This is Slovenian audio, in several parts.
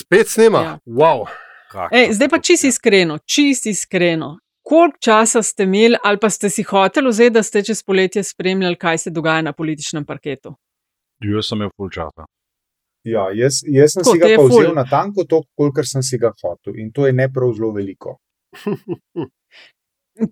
Spet snema. Ja. Wow. Ej, zdaj pa čisto iskreno, čisto iskreno. Koliko časa ste imeli, ali pa ste si hoteli vzeti, da ste čez poletje spremljali, kaj se dogaja na političnem parketu? Jaz sem imel full časa. Ja, jaz, jaz sem Ko si ga pa vzel na tanko, toliko, kolikor sem si ga hotel. In to je ne prav zelo veliko.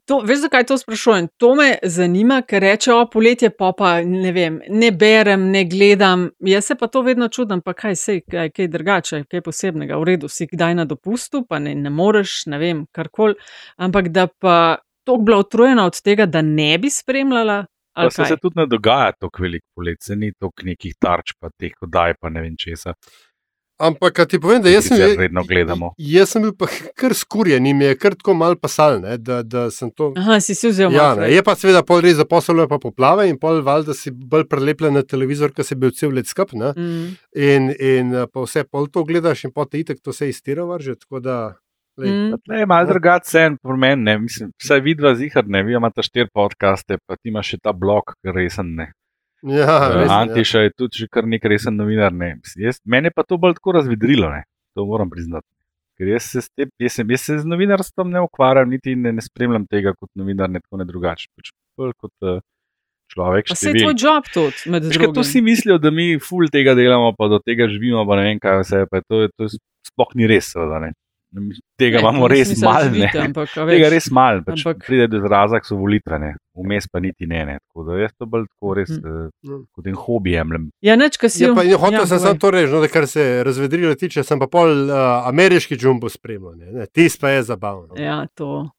To, veš, zakaj to sprašujem? To me zanima, ker reče, o poletje pa, pa ne vem, ne berem, ne gledam. Jaz se pa to vedno čudim, pa kaj se, kaj, kaj drugače, kaj posebnega. V redu, si kdaj na dopustu, pa ne, ne moreš, ne vem, karkoli. Ampak da pa tako bila utrujena od tega, da ne bi spremljala. Pa se, se tudi ne dogaja tako veliko polet, se ni toliko nekih tarč, pa teh oddaj, pa ne vem česa. Ampak, a ti povem, da jaz sem, Sicer redno gledamo. jaz sem bil pa kar skurjen in mi je kar tako mal pasal, ne, da, da sem to. Aha, si si vzel Ja, malo je pa seveda pol res zaposlil, pa poplave in pol valjda si bolj prelepljen na televizor, ker si bil cel let skup. ne. Mm. In, in eh, pa vse pol to gledaš in potem itek to se iztira vrže. Tako da, lej, Mm. Ne, malo drugače je pri meni, ne, mislim, vse vidva zihar, ne, vi imate štiri podcaste, pa ti imaš še ta blog, resen ne. Ja, res, ja. Antiša je tudi že kar nek resen novinar. Ne. Jaz, mene pa to bolj tako razvedrilo, ne. to moram priznati. Ker jaz se, s te, jaz, sem, jaz se z novinarstvom ne ukvarjam, niti ne, ne spremljam tega kot novinar, ne tako ne drugače. Pač bolj kot uh, človek. Pa se je tvoj job tudi, med kaj to drugim. si mislijo, da mi ful tega delamo, pa do tega živimo, pa ne vem kaj vse. pa To, je- to je sploh ni res, seveda. Ne. Tega Ne, imamo res malo. ne. ampak, a Tega res malo, pač ampak- pride do izraza, so volitve, ne. vmes pa niti ne. ne. Tako da jaz to bolj tako res Hm. eh, kot en hobi jemljem. Ja, neč, kaj si. Ja, pa, ja, hotel ja, sem samo to reči, no, da kar se razvedrilo tiče, sem pa pol uh, ameriški džumbo spremljal. ne, Ne, Tis pa je zabavno. Ja, to,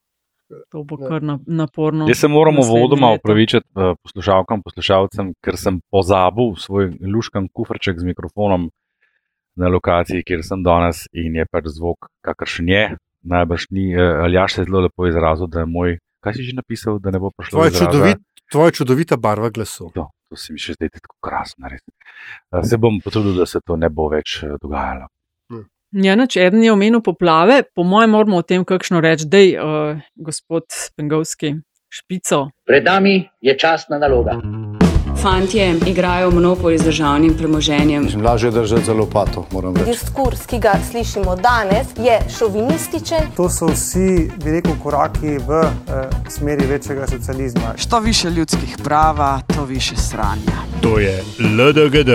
to bo kar na- naporno. Jaz se moram uvodoma leto. opravičiti uh, poslušalkam, poslušalcem, ker sem pozabil svoj luškan kufrček z mikrofonom na lokaciji, kjer sem danes in je pač zvok, kakršen je. Najbrž ni, uh, Aljaš se je zelo lepo izrazil, da je moj, kaj si že napisal, da ne bo prišlo Tvoja, do izraza? čudovit, tvoja čudovita barva glasu. To, to se mi še zdaj tako krasno. res. Uh, se bom potrudil, da se to ne bo več uh, dogajalo. Ja, neč, eden je omenil poplave, po mojem, moramo o tem kakšno reči, da je uh, gospod Pengovski špico. Pred nami je časna naloga. Fantje igrajo monopoli z državnim premoženjem. Lažje držati za lopato, moram reči. Diskurs, ki ga slišimo danes, je šovinističen. To so vsi, bi rekel, koraki v eh, smeri večjega socializma. Što više ljudskih prava, to više sranja. To je LDGD,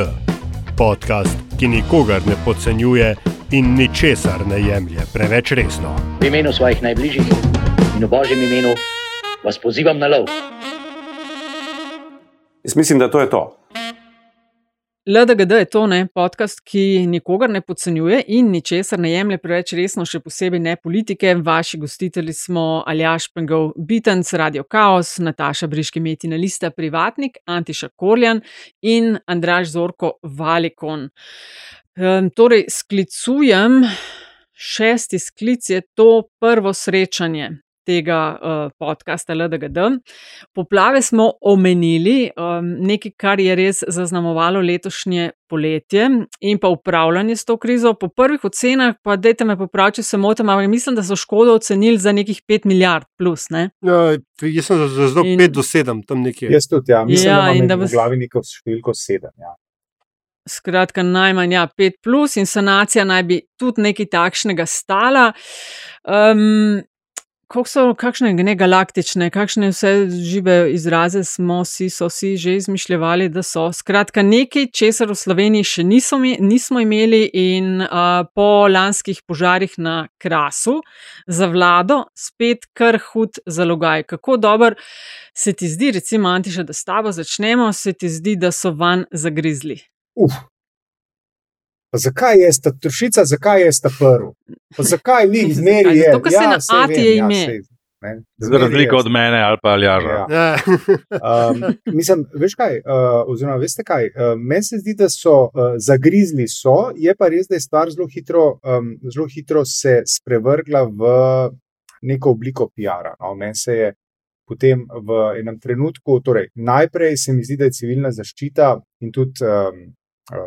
podcast, ki nikogar ne podcenjuje in ničesar ne jemlje preveč resno. V imenu svojih najbližjih in v božjem imenu vas pozivam na lov. Jaz mislim, da to je to. LDGD je to ne podcast, ki nikogar ne podcenjuje in ničesar ne jemlje preveč resno, še posebej ne politike. Vaši gostitelji smo Aljaš Pengov, Bitenc, Radio Chaos, Nataša Briški, Metina Lista, Privatnik, Antiša Korjan in Andraž Zorko Valikon. Um, torej, sklicujem, šesti sklic je to prvo srečanje tega uh, podcasta LDGD. Poplave smo omenili, um, nekaj, kar je res zaznamovalo letošnje poletje in pa upravljanje s to krizo. Po prvih ocenah, pa dajte me popraviti, če se motim, ampak mislim, da so škodo ocenili za nekih 5 milijard plus. Ne? Ja, jaz sem za zelo In- 5 do 7 tam nekje. Jaz tudi, ja, mislim, Ja, da imam da v glavi neko številko sedem. Ja. Skratka, najmanj ja, 5 plus in sanacija naj bi tudi nekaj takšnega stala. Um, so, kakšne ne galaktične, kakšne vse žive izraze smo si, so si že izmišljali, da so. Skratka, nekaj, česar v Sloveniji še niso, nismo imeli, in uh, po lanskih požarih na Krasu za vlado spet kar hud zalogaj. Kako dober se ti zdi, recimo, Antiša, da s tabo začnemo, se ti zdi, da so van zagrizli. Uf. Pa zakaj je ta trušica, zakaj je ta prv? Pa zakaj ni zmeri? Zakaj? je? Zato, ker se na saj A vem, ti je ja, ime. ne, Za razliko od mene ali pa Aljaža. Ja. Ja. Um, mislim, veš kaj, uh, oziroma veste kaj, uh, meni se zdi, da so uh, zagrizli, so, je pa res, da je stvar zelo hitro, um, zelo hitro se sprevrgla v neko obliko PR-a. No? Meni se je potem v enem trenutku, torej najprej se mi zdi, da je civilna zaščita in tudi um,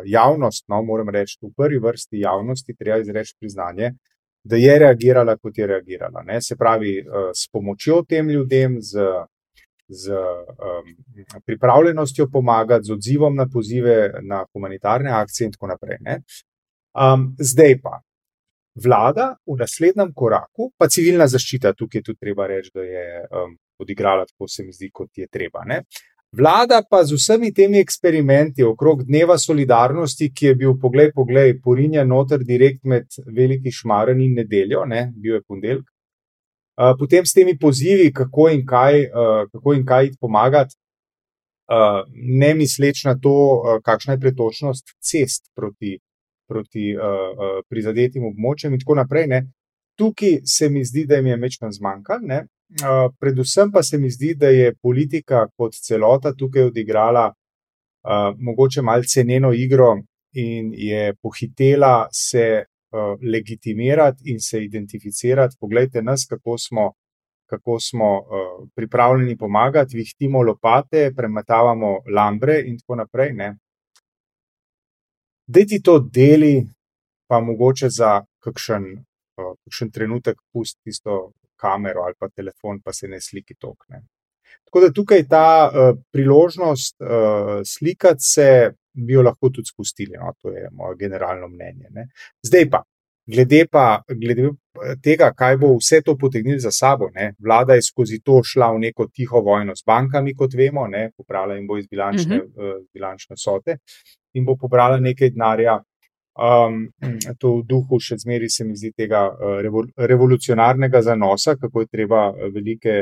javnost, no, moram reči, v prvi vrsti javnosti, treba izreči priznanje. Da je reagirala, kot je reagirala. Ne? Se pravi, uh, s pomočjo tem ljudem, z z um, pripravljenostjo pomagati, z odzivom na pozive na humanitarne akcije in tako naprej. ne. Um, zdaj pa, vlada v naslednjem koraku, pa civilna zaščita, tukaj tudi treba reči, da je um, odigrala tako, se mi zdi, kot je treba. Ne? Vlada pa z vsemi temi eksperimenti okrog dneva solidarnosti, ki je bil, poglej, poglej, porinjen noter direkt med veliki šmaren in nedeljo, ne, bil je ponedeljek. Potem s temi pozivi, kako in kaj, kako in kaj pomagati, ne misleč na to, kakšna je pretočnost cest proti, proti prizadetim območjem in tako naprej. Ne. Tukaj se mi zdi, da jim je mečkam zmanjkalo, Uh, predvsem pa se mi zdi, da je politika kot celota tukaj odigrala uh, mogoče malce ceneno igro in je pohitela se uh, legitimirati in se identificirati. Poglejte nas, kako smo, kako smo uh, pripravljeni pomagati, vihtimo lopate, premetavamo lambre in tako naprej. Da ti to deli, pa mogoče za kakšen, uh, kakšen trenutek pusti tisto kamero ali pa telefon, pa se ne sliki tokne. Tako da tukaj ta uh, priložnost uh, slikati se bi jo lahko tudi spustili, no, to je moje generalno mnenje. Ne. Zdaj pa, glede pa glede tega, kaj bo vse to potegnilo za sabo, ne. vlada je skozi to šla v neko tiho vojno s bankami, kot vemo, ne, popravila jim bo iz bilančne, uh -huh. uh, bilančne sote in bo pobrala nekaj denarja Um, to v duhu še zmeri se mi zdi tega uh, revolucionarnega zanosa, kako je treba uh, velike,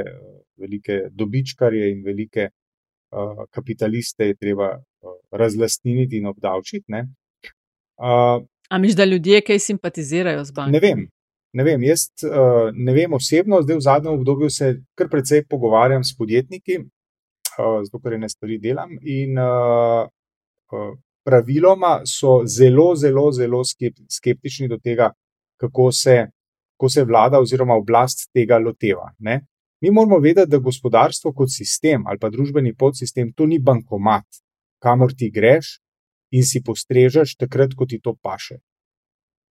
velike dobičkarje in velike uh, kapitaliste treba uh, razlastniniti in obdavčiti. Ne. Uh, A miš, da ljudje kaj simpatizirajo z bankami? Ne vem. Ne vem, jaz uh, ne vem osebno, zdaj v zadnjem obdobju se kar precej pogovarjam s podjetniki, uh, zato ker ne stvari delam. In uh, uh, praviloma so zelo, zelo, zelo skeptični do tega, kako se, kako se vlada oziroma oblast tega loteva. Ne? Mi moramo vedeti, da gospodarstvo kot sistem ali pa družbeni podsistem to ni bankomat, kamor ti greš in si postrežeš takrat, ko ti to paše.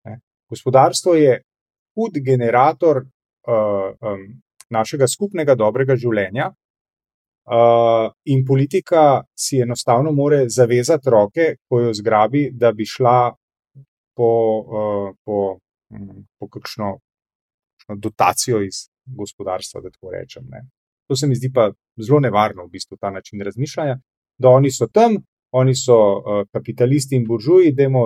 Ne? Gospodarstvo je hud generator uh, um, našega skupnega dobrega življenja, Uh, in politika si enostavno more zavezati roke, ko jo zgrabi, da bi šla po, uh, po, um, po kakšno, kakšno dotacijo iz gospodarstva, da tako rečem. Ne. To se mi zdi pa zelo nevarno, v bistvu, ta način razmišljanja, da oni so tam, oni so uh, kapitalisti in buržuji, da jim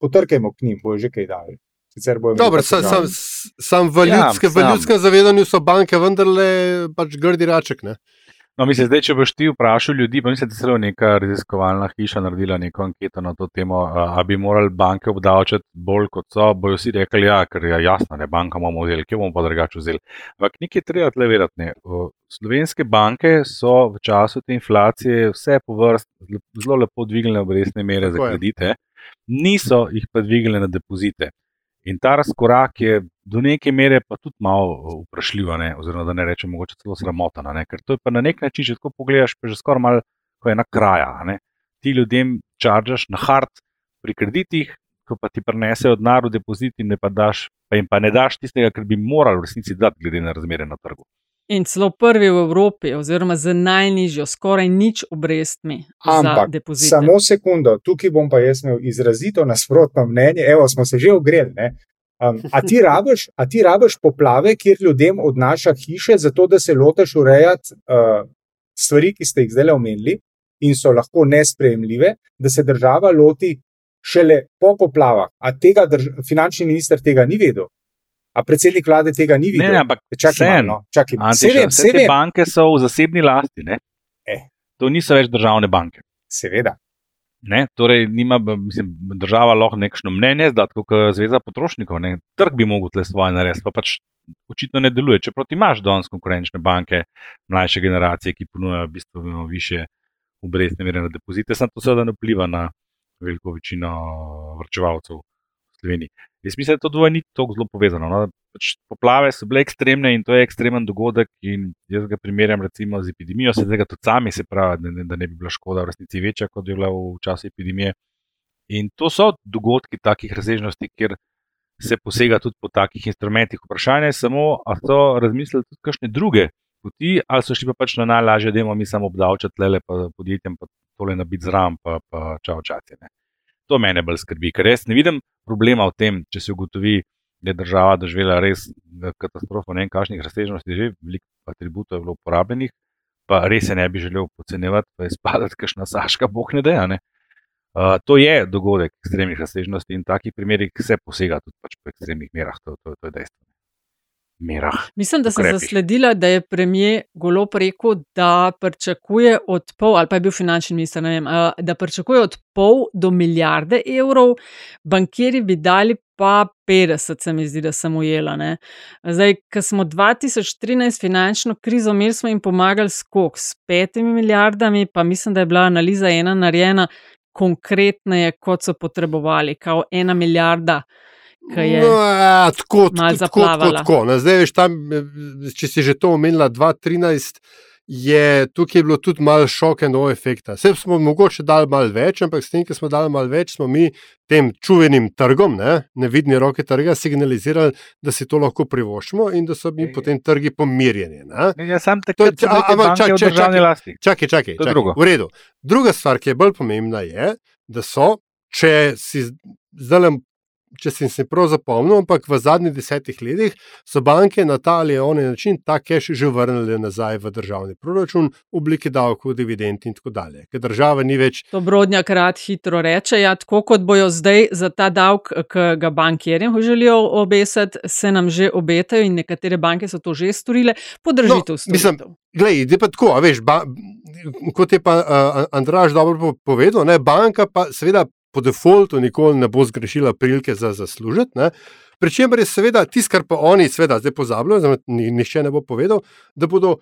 potrkajmo k njim, bojo že kaj dali. Dobro, sam, sam, sam v, ljudske, ja, v ljudskem zavedanju so banke vendarle pač grdi raček. Ne? No, mislim, zdaj, če boš ti vprašal ljudi, pa mislim, da je celo neka raziskovalna hiša naredila neko anketo na to temo, ali bi morali banke obdavčati bolj kot so, bojo vsi rekli, ja, ker je jasno, ne, banka bomo vzeli, kje bomo pa drugače vzeli. Ampak nekaj treba tle vedeti. Slovenske banke so v času te inflacije vse po vrst zelo lepo dvignile obrestne mere za kredite, niso jih pa dvignile na depozite. In ta razkorak je do neke mere pa tudi malo uh, vprašljiv, oziroma da ne rečem, mogoče celo sramotno. Ker to je pa na nek način, če tako pogledaš, pa že skoraj malo kot ena kraja. Ne? Ti ljudem čaržaš na hard pri kreditih, ko pa ti prenesejo denar v depozit in pa, daš, pa jim pa ne daš tistega, kar bi morali v resnici dati, glede na razmere na trgu. In celo prvi v Evropi, oziroma z najnižjo, skoraj nič obrestmi. Ampak, samo sekundo, tukaj bom pa jaz imel izrazito nasprotno mnenje. Evo, smo se že ogreli. Um, a, ti rabiš, a ti rabiš poplave, kjer ljudem odnaša hiše, zato da se loteš urejati uh, stvari, ki ste jih zdaj omenili in so lahko nespremljive, da se država loti šele po poplavah. A tega drž, finančni minister tega ni vedel. A predsednik vlade tega ni videl? Ne, ampak vseeno. Vse te banke so v zasebni lasti. Eh. To niso več državne banke. Seveda. Ne, torej, nima, mislim, država lahko nekšno mnenje, da kot zveza potrošnikov, ne, trg bi mogel tle svoje narediti, pa pač očitno ne deluje. Čeprav imaš danes konkurenčne banke, mlajše generacije, ki ponujajo bistveno više obrestne mere na depozite, samo to seveda ne vpliva na veliko večino vrčevalcev Sloveniji. Jaz mislim, da to dvoje ni tako zelo povezano. No? Pač poplave so bile ekstremne in to je ekstremen dogodek. Jaz ga primerjam recimo z epidemijo, se tega tudi sami se pravi, da ne, da ne bi bila škoda v resnici večja, kot je bila v času epidemije. In to so dogodki takih razsežnosti, kjer se posega tudi po takih instrumentih. Vprašanje je samo, ali so razmislili tudi kakšne druge poti, ali so šli pa pač na najlažje, da imamo mi samo obdavčati le podjetjem, pa tole nabiti zram, pa, pa čau čatine to mene bolj skrbi, ker res ne vidim problema v tem, če se ugotovi, je država doživela res katastrofo, ne vem, kakšnih razsežnosti, že veliko atributov je bilo uporabljenih, pa res se ne bi želel podcenjevati, pa je spadati, kakšna saška, boh ne deja. Ne? Uh, to je dogodek ekstremnih razsežnosti in v takih primerih se posega tudi pač po ekstremnih merah, to, to, to je dejstvo. Merah, Mislim, da sem ukrepi. zasledila, da je premijer Golop rekel, da pričakuje od pol, ali pa je bil finančni minister, ne vem, uh, da pričakuje od pol do milijarde evrov, bankiri bi dali pa 50, se mi zdi, da sem ujela. Ne. Zdaj, ko smo 2013 finančno krizo imeli, smo jim pomagali skok s petimi milijardami, pa mislim, da je bila analiza ena narejena konkretneje, kot so potrebovali, kao ena milijarda. Ki je No, ja, tako, malo tako, tako, tako. Ne, zdaj, veš, tam, eh, če si že to omenila, 2013 je tukaj bilo tudi malo šok in nov efekt. Vse smo mogoče dali malo več, ampak s tem, ki smo dali malo več, smo mi tem čuvenim trgom, ne, nevidni roke trga, signalizirali, da si to lahko privoščimo in da so mi potem trgi pomirjeni. Jaz sam sem neke ampak čakaj. Čakaj, čakaj, je čakaj. drugo. V redu. Druga stvar, ki je bolj pomembna, je, da so, če si zdaj. Če sem se prav zapomnil, ampak v zadnjih desetih letih so banke na ta ali oni način ta cash že vrnile nazaj v državni proračun v obliki davkov, dividend in tako dalje. Ker država ni več. To Brodnjak rad hitro reče. Ja, tako kot bojo zdaj za ta davek, ki ga bankirjem želijo obesiti, se nam že obetajo in nekatere banke so to že storile. Podržitev No, mislim, storitev. Glej, je pa tako, veš, ba, kot je pa uh, Andraš dobro po- povedal, ne, banka pa seveda po defaultu nikoli ne bo zgrešila prilike za zaslužiti. Ne. Pričemer je seveda tisto, kar pa oni seveda zdaj pozabljajo, oziroma ni- nihče ne bo povedal, da bodo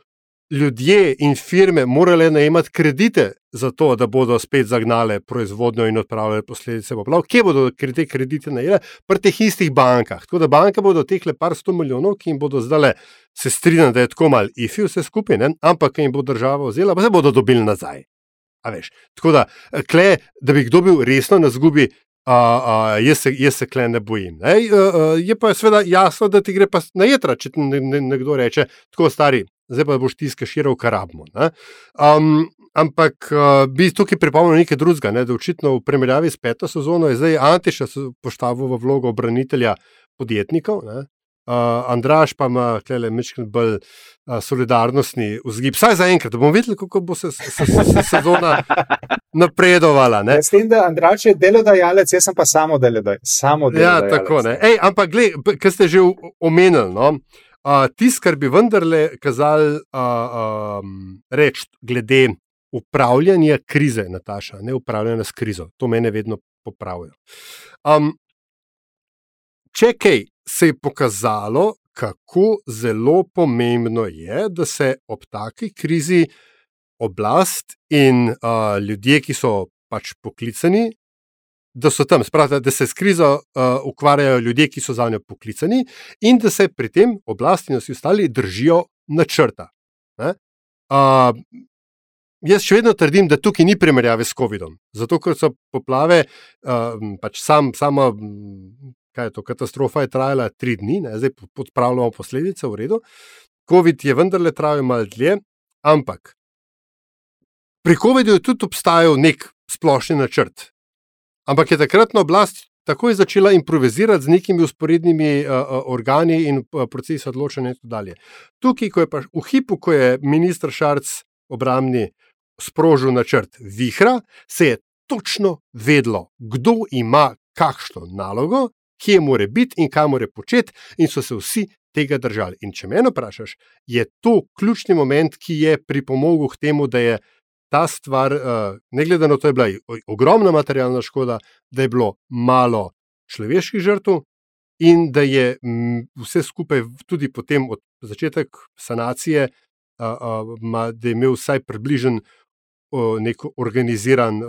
ljudje in firme morali najemati kredite za to, da bodo spet zagnale proizvodnjo in odpravljale posledice poplav. Kje bodo te kredite najele? Pri teh istih bankah. Tako da banke bodo teh le par sto milijonov, ki jim bodo zdaj se strinjali, da je tako mal ifi vse skupaj, ne? ampak jim bo država vzela, pa se bodo dobili nazaj. A veš. Tako da, eh, kle, da bi kdo bil resno na zgubi. Uh, uh, jaz, se, jaz se kle ne bojim. Ne? Uh, uh, je pa seveda jasno, da ti gre pa na jedra, če ti ne, ne, nekdo reče, tako stari, zdaj pa boš ti skaširal karabmo. Um, ampak uh, bi tukaj pripomnil nekaj drugega, ne? da očitno v primerjavi s peto sezono je zdaj Antiša postavil v vlogo obranitelja podjetnikov. Ne? Uh, Andraš pa ima tukaj nekaj bolj uh, solidarnostni vzgib, vsaj za enkrat, da bomo videli, kako bo se, se, se, se sezona napredovala. Ne? Ja, S tem, da Andraš je delodajalec, jaz sem pa samo delodajalec. Samo Ja, delodajalec. tako ne. Ej, ampak, kar ste že omenili, no, uh, tisto, kar bi vendarle kazali uh, um, reči glede upravljanja krize, Nataša, ne upravljanja s krizo, to mene vedno popravijo. Um, če kaj se je pokazalo, kako zelo pomembno je, da se ob taki krizi oblast in uh, ljudje, ki so pač poklicani, da so tam, sprata, da se s krizo uh, ukvarjajo ljudje, ki so za njo poklicani, in da se pri tem oblast in vsi ostali držijo načrta. ne. Uh, jaz še vedno trdim, da tukaj ni primerjave s COVID-om. Zato, ker so poplave, uh, pač sam, sama. Kaj je to? Katastrofa je trajala tri dni, ne? zdaj odpravljamo posledice, v redu. COVID je vendarle trajal malo dlje, ampak pri COVID-u je tudi obstajal nek splošni načrt. Ampak je takratna oblast takoj začela improvizirati z nekimi usporednimi uh, uh, organi in uh, procesi odločanja in tako dalje. Tukaj, ko je pa v hipu, ko je ministr Šarc obramni sprožil načrt Vihra, se je točno vedlo, kdo ima kakšno nalogo, kje more biti in kaj more početi, in so se vsi tega držali. In če me vprašaš, je to ključni moment, ki je pripomogel k temu, da je ta stvar, uh, ne glede na to, da je bila ogromna materialna škoda, da je bilo malo človeških žrtev. In da je m, vse skupaj, tudi potem od začetka sanacije, a, ma, da je imel vsaj približen nek organiziran,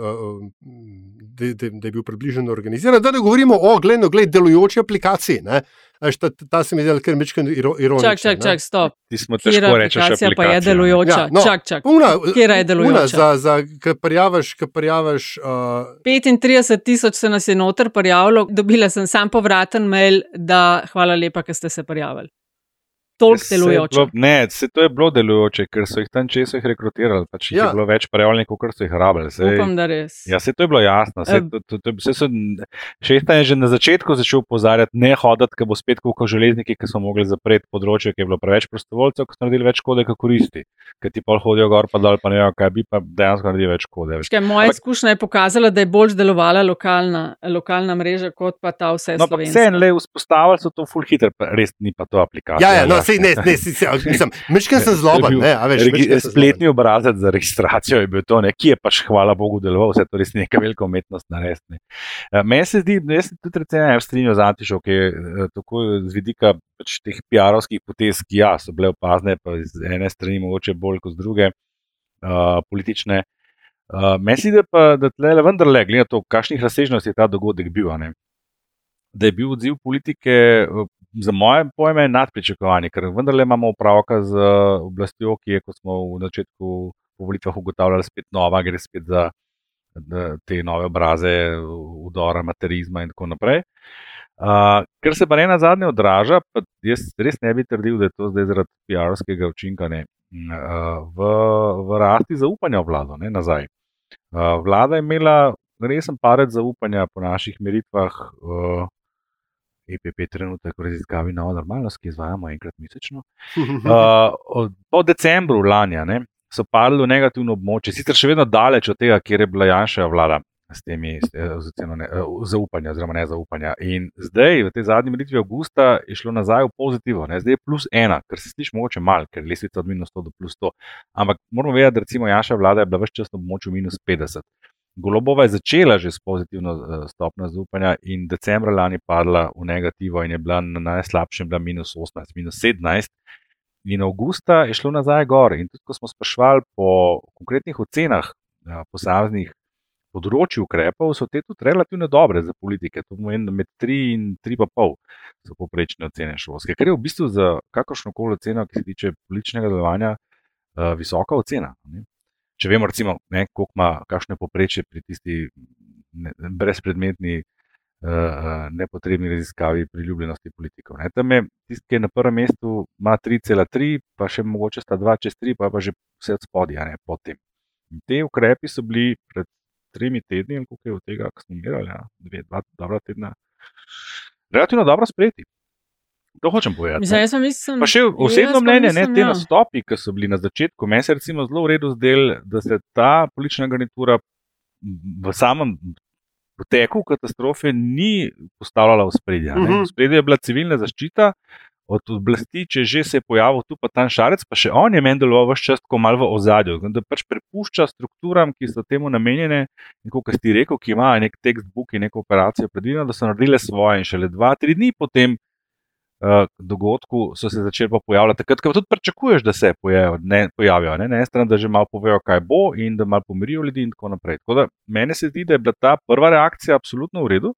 da, da, da je bil približno organiziran. Da ne govorimo o gledno, gled, delujoči aplikaciji. Ne? A veš, Ta, ta se mi zdi kar mečken ironičen. Čak, čak, čak, stop. Rečeš aplikacija pa je delujoča? Ja, no, čak, čak. Una, Katera je delujoča? Una, za, za, ki prijavaš, ki prijavaš uh, 35 tisoč se nas je noter prijavilo, dobila sem sam povraten mail, da hvala lepa, ker ste se prijavili. Toliko delujoče. Ne, se to je bilo delujoče, ker so jih tam česa rekrutirali. Pač ja. Je bilo več prejavnikov, kot so jih rabili. Sej, Upam, da res. Ja, se to je bilo jasno. Šesta je že na začetku začel upozarjati, ne hoditi, ker bo spet kot železniki, ki so mogli zapreti področje, ki je bilo preveč prostovoljcev, ki so naredili več škode, kot koristi. Ker ti pol hodijo gor, pa dol, pa ne vejo, kaj bi pa dejansko naredili več škode. Moja izkušnja je pokazala, da je bolj delovala lokalna, lokalna mreža, kot pa ta vse. No, pa vse en le vzpostavili so to full hitter, res ni pa to aplikacija. Ja, ja, no, sej, ne, ne, nisem. Mišken sem zloben. Ne, veš, regi, spletni obrazec za registracijo je bil to, ne, ki je pač, hvala Bogu, deloval, vse to res neka velika umetnost narediti. Uh, meni se zdi, da jaz tudi recimo ne strinjam z Antišom, ki je uh, tako z vidika pač, teh PR-ovskih potez, ki ja, so bile opazne, pa z ene strani mogoče bolj kot z druge uh, politične. Uh, meni se zdi, da, da tle le vendarle, glede na to, kakšnih razsežnosti je ta dogodek bil. Ne, da je bil odziv politike za moje pojme nadpričakovanje, ker vendarle imamo upravka z oblastjo, ki je, kot smo v začetku po volitvah ugotavljali, spet nova, gre spet za te nove obraze, udora, materizma in tako naprej. Uh, ker se pa ne na zadnje odraža, pa jaz res ne bi trdil, da je to zdaj zaradi PR-ovskega učinka ne, uh, v, v rasti zaupanja v vlado, ne nazaj. Uh, vlada je imela resen parec zaupanja po naših meritvah. Uh, EPP trenutek v raziskavi Nova normalnost, ki izvajamo enkrat mesečno. Uh, po decembru lani ne, so padli v negativno območje, sicer še vedno daleč od tega, kjer je bila Janša vlada s temi ne, zaupanja, oziroma nezaupanja. In zdaj, v tej zadnji meritvi avgusta, je šlo nazaj v pozitivno, zdaj je plus ena, kar se sliši mogoče mal, ker je lestvica od minus 100 do plus 100. Ampak moramo vedeti, da recimo Janša vlada je bila vse čas na območju minus 50. Golobova je začela že s pozitivno eh, stopnjo zaupanja in decembra lani padla v negativo in je bila na najslabšem, bila minus 18, minus 17. In avgusta je šlo nazaj gor. In tudi, ko smo sprašvali po konkretnih ocenah ja, posameznih področji ukrepov, so te tudi relativno dobre za politike. To pomeni, da med 3 in 3,5 so poprečne ocene šolske, kar je v bistvu za kakršno koli oceno, ki se tiče političnega delovanja, eh, visoka ocena. Ne? Če vemo, recimo, ne, koliko ima kakšne poprečje pri tisti ne, brezpredmetni, uh, nepotrebni raziskavi priljubljenosti politikov. Ne. Tam je tisti, ki je na prvem mestu, ima 3,3, pa še mogoče sta 2 čez 3, pa pa že vse od spodja, ne potem. In te ukrepi so bili pred tremi tedni, koliko je od tega, ko smo imeli, dva, dobra tedna, relativno dobro sprejeti. To hočem povedati. Mislim, mislim, pa še osebno mnenje, mislim, ne te ja. nastopi, ki so bili na začetku, meni se recimo zelo v redu zdel, da se ta politična garnitura v samem poteku katastrofe ni postavljala v spredje. Uh -huh. V spredje je bila civilna zaščita. Od oblasti, če že se je pojavil tu, pa tam šarec, pa še on je meni deloval vse čas, ko malo v ozadju. Da pač prepušča strukturam, ki so temu namenjene, in kot si rekel, ki imajo nek tekstbook in neko operacijo predvideno, da so naredile svoje. In šele dva, tri dni potem dogodku so se začeli pojavljati, takrat, ko tudi pričakuješ, da se pojavijo, ne, pojavijo, ne, ne stran, da že malo povejo, kaj bo in da malo pomirijo ljudi in tako naprej. Tako da meni se zdi, da je bila ta prva reakcija absolutno v redu.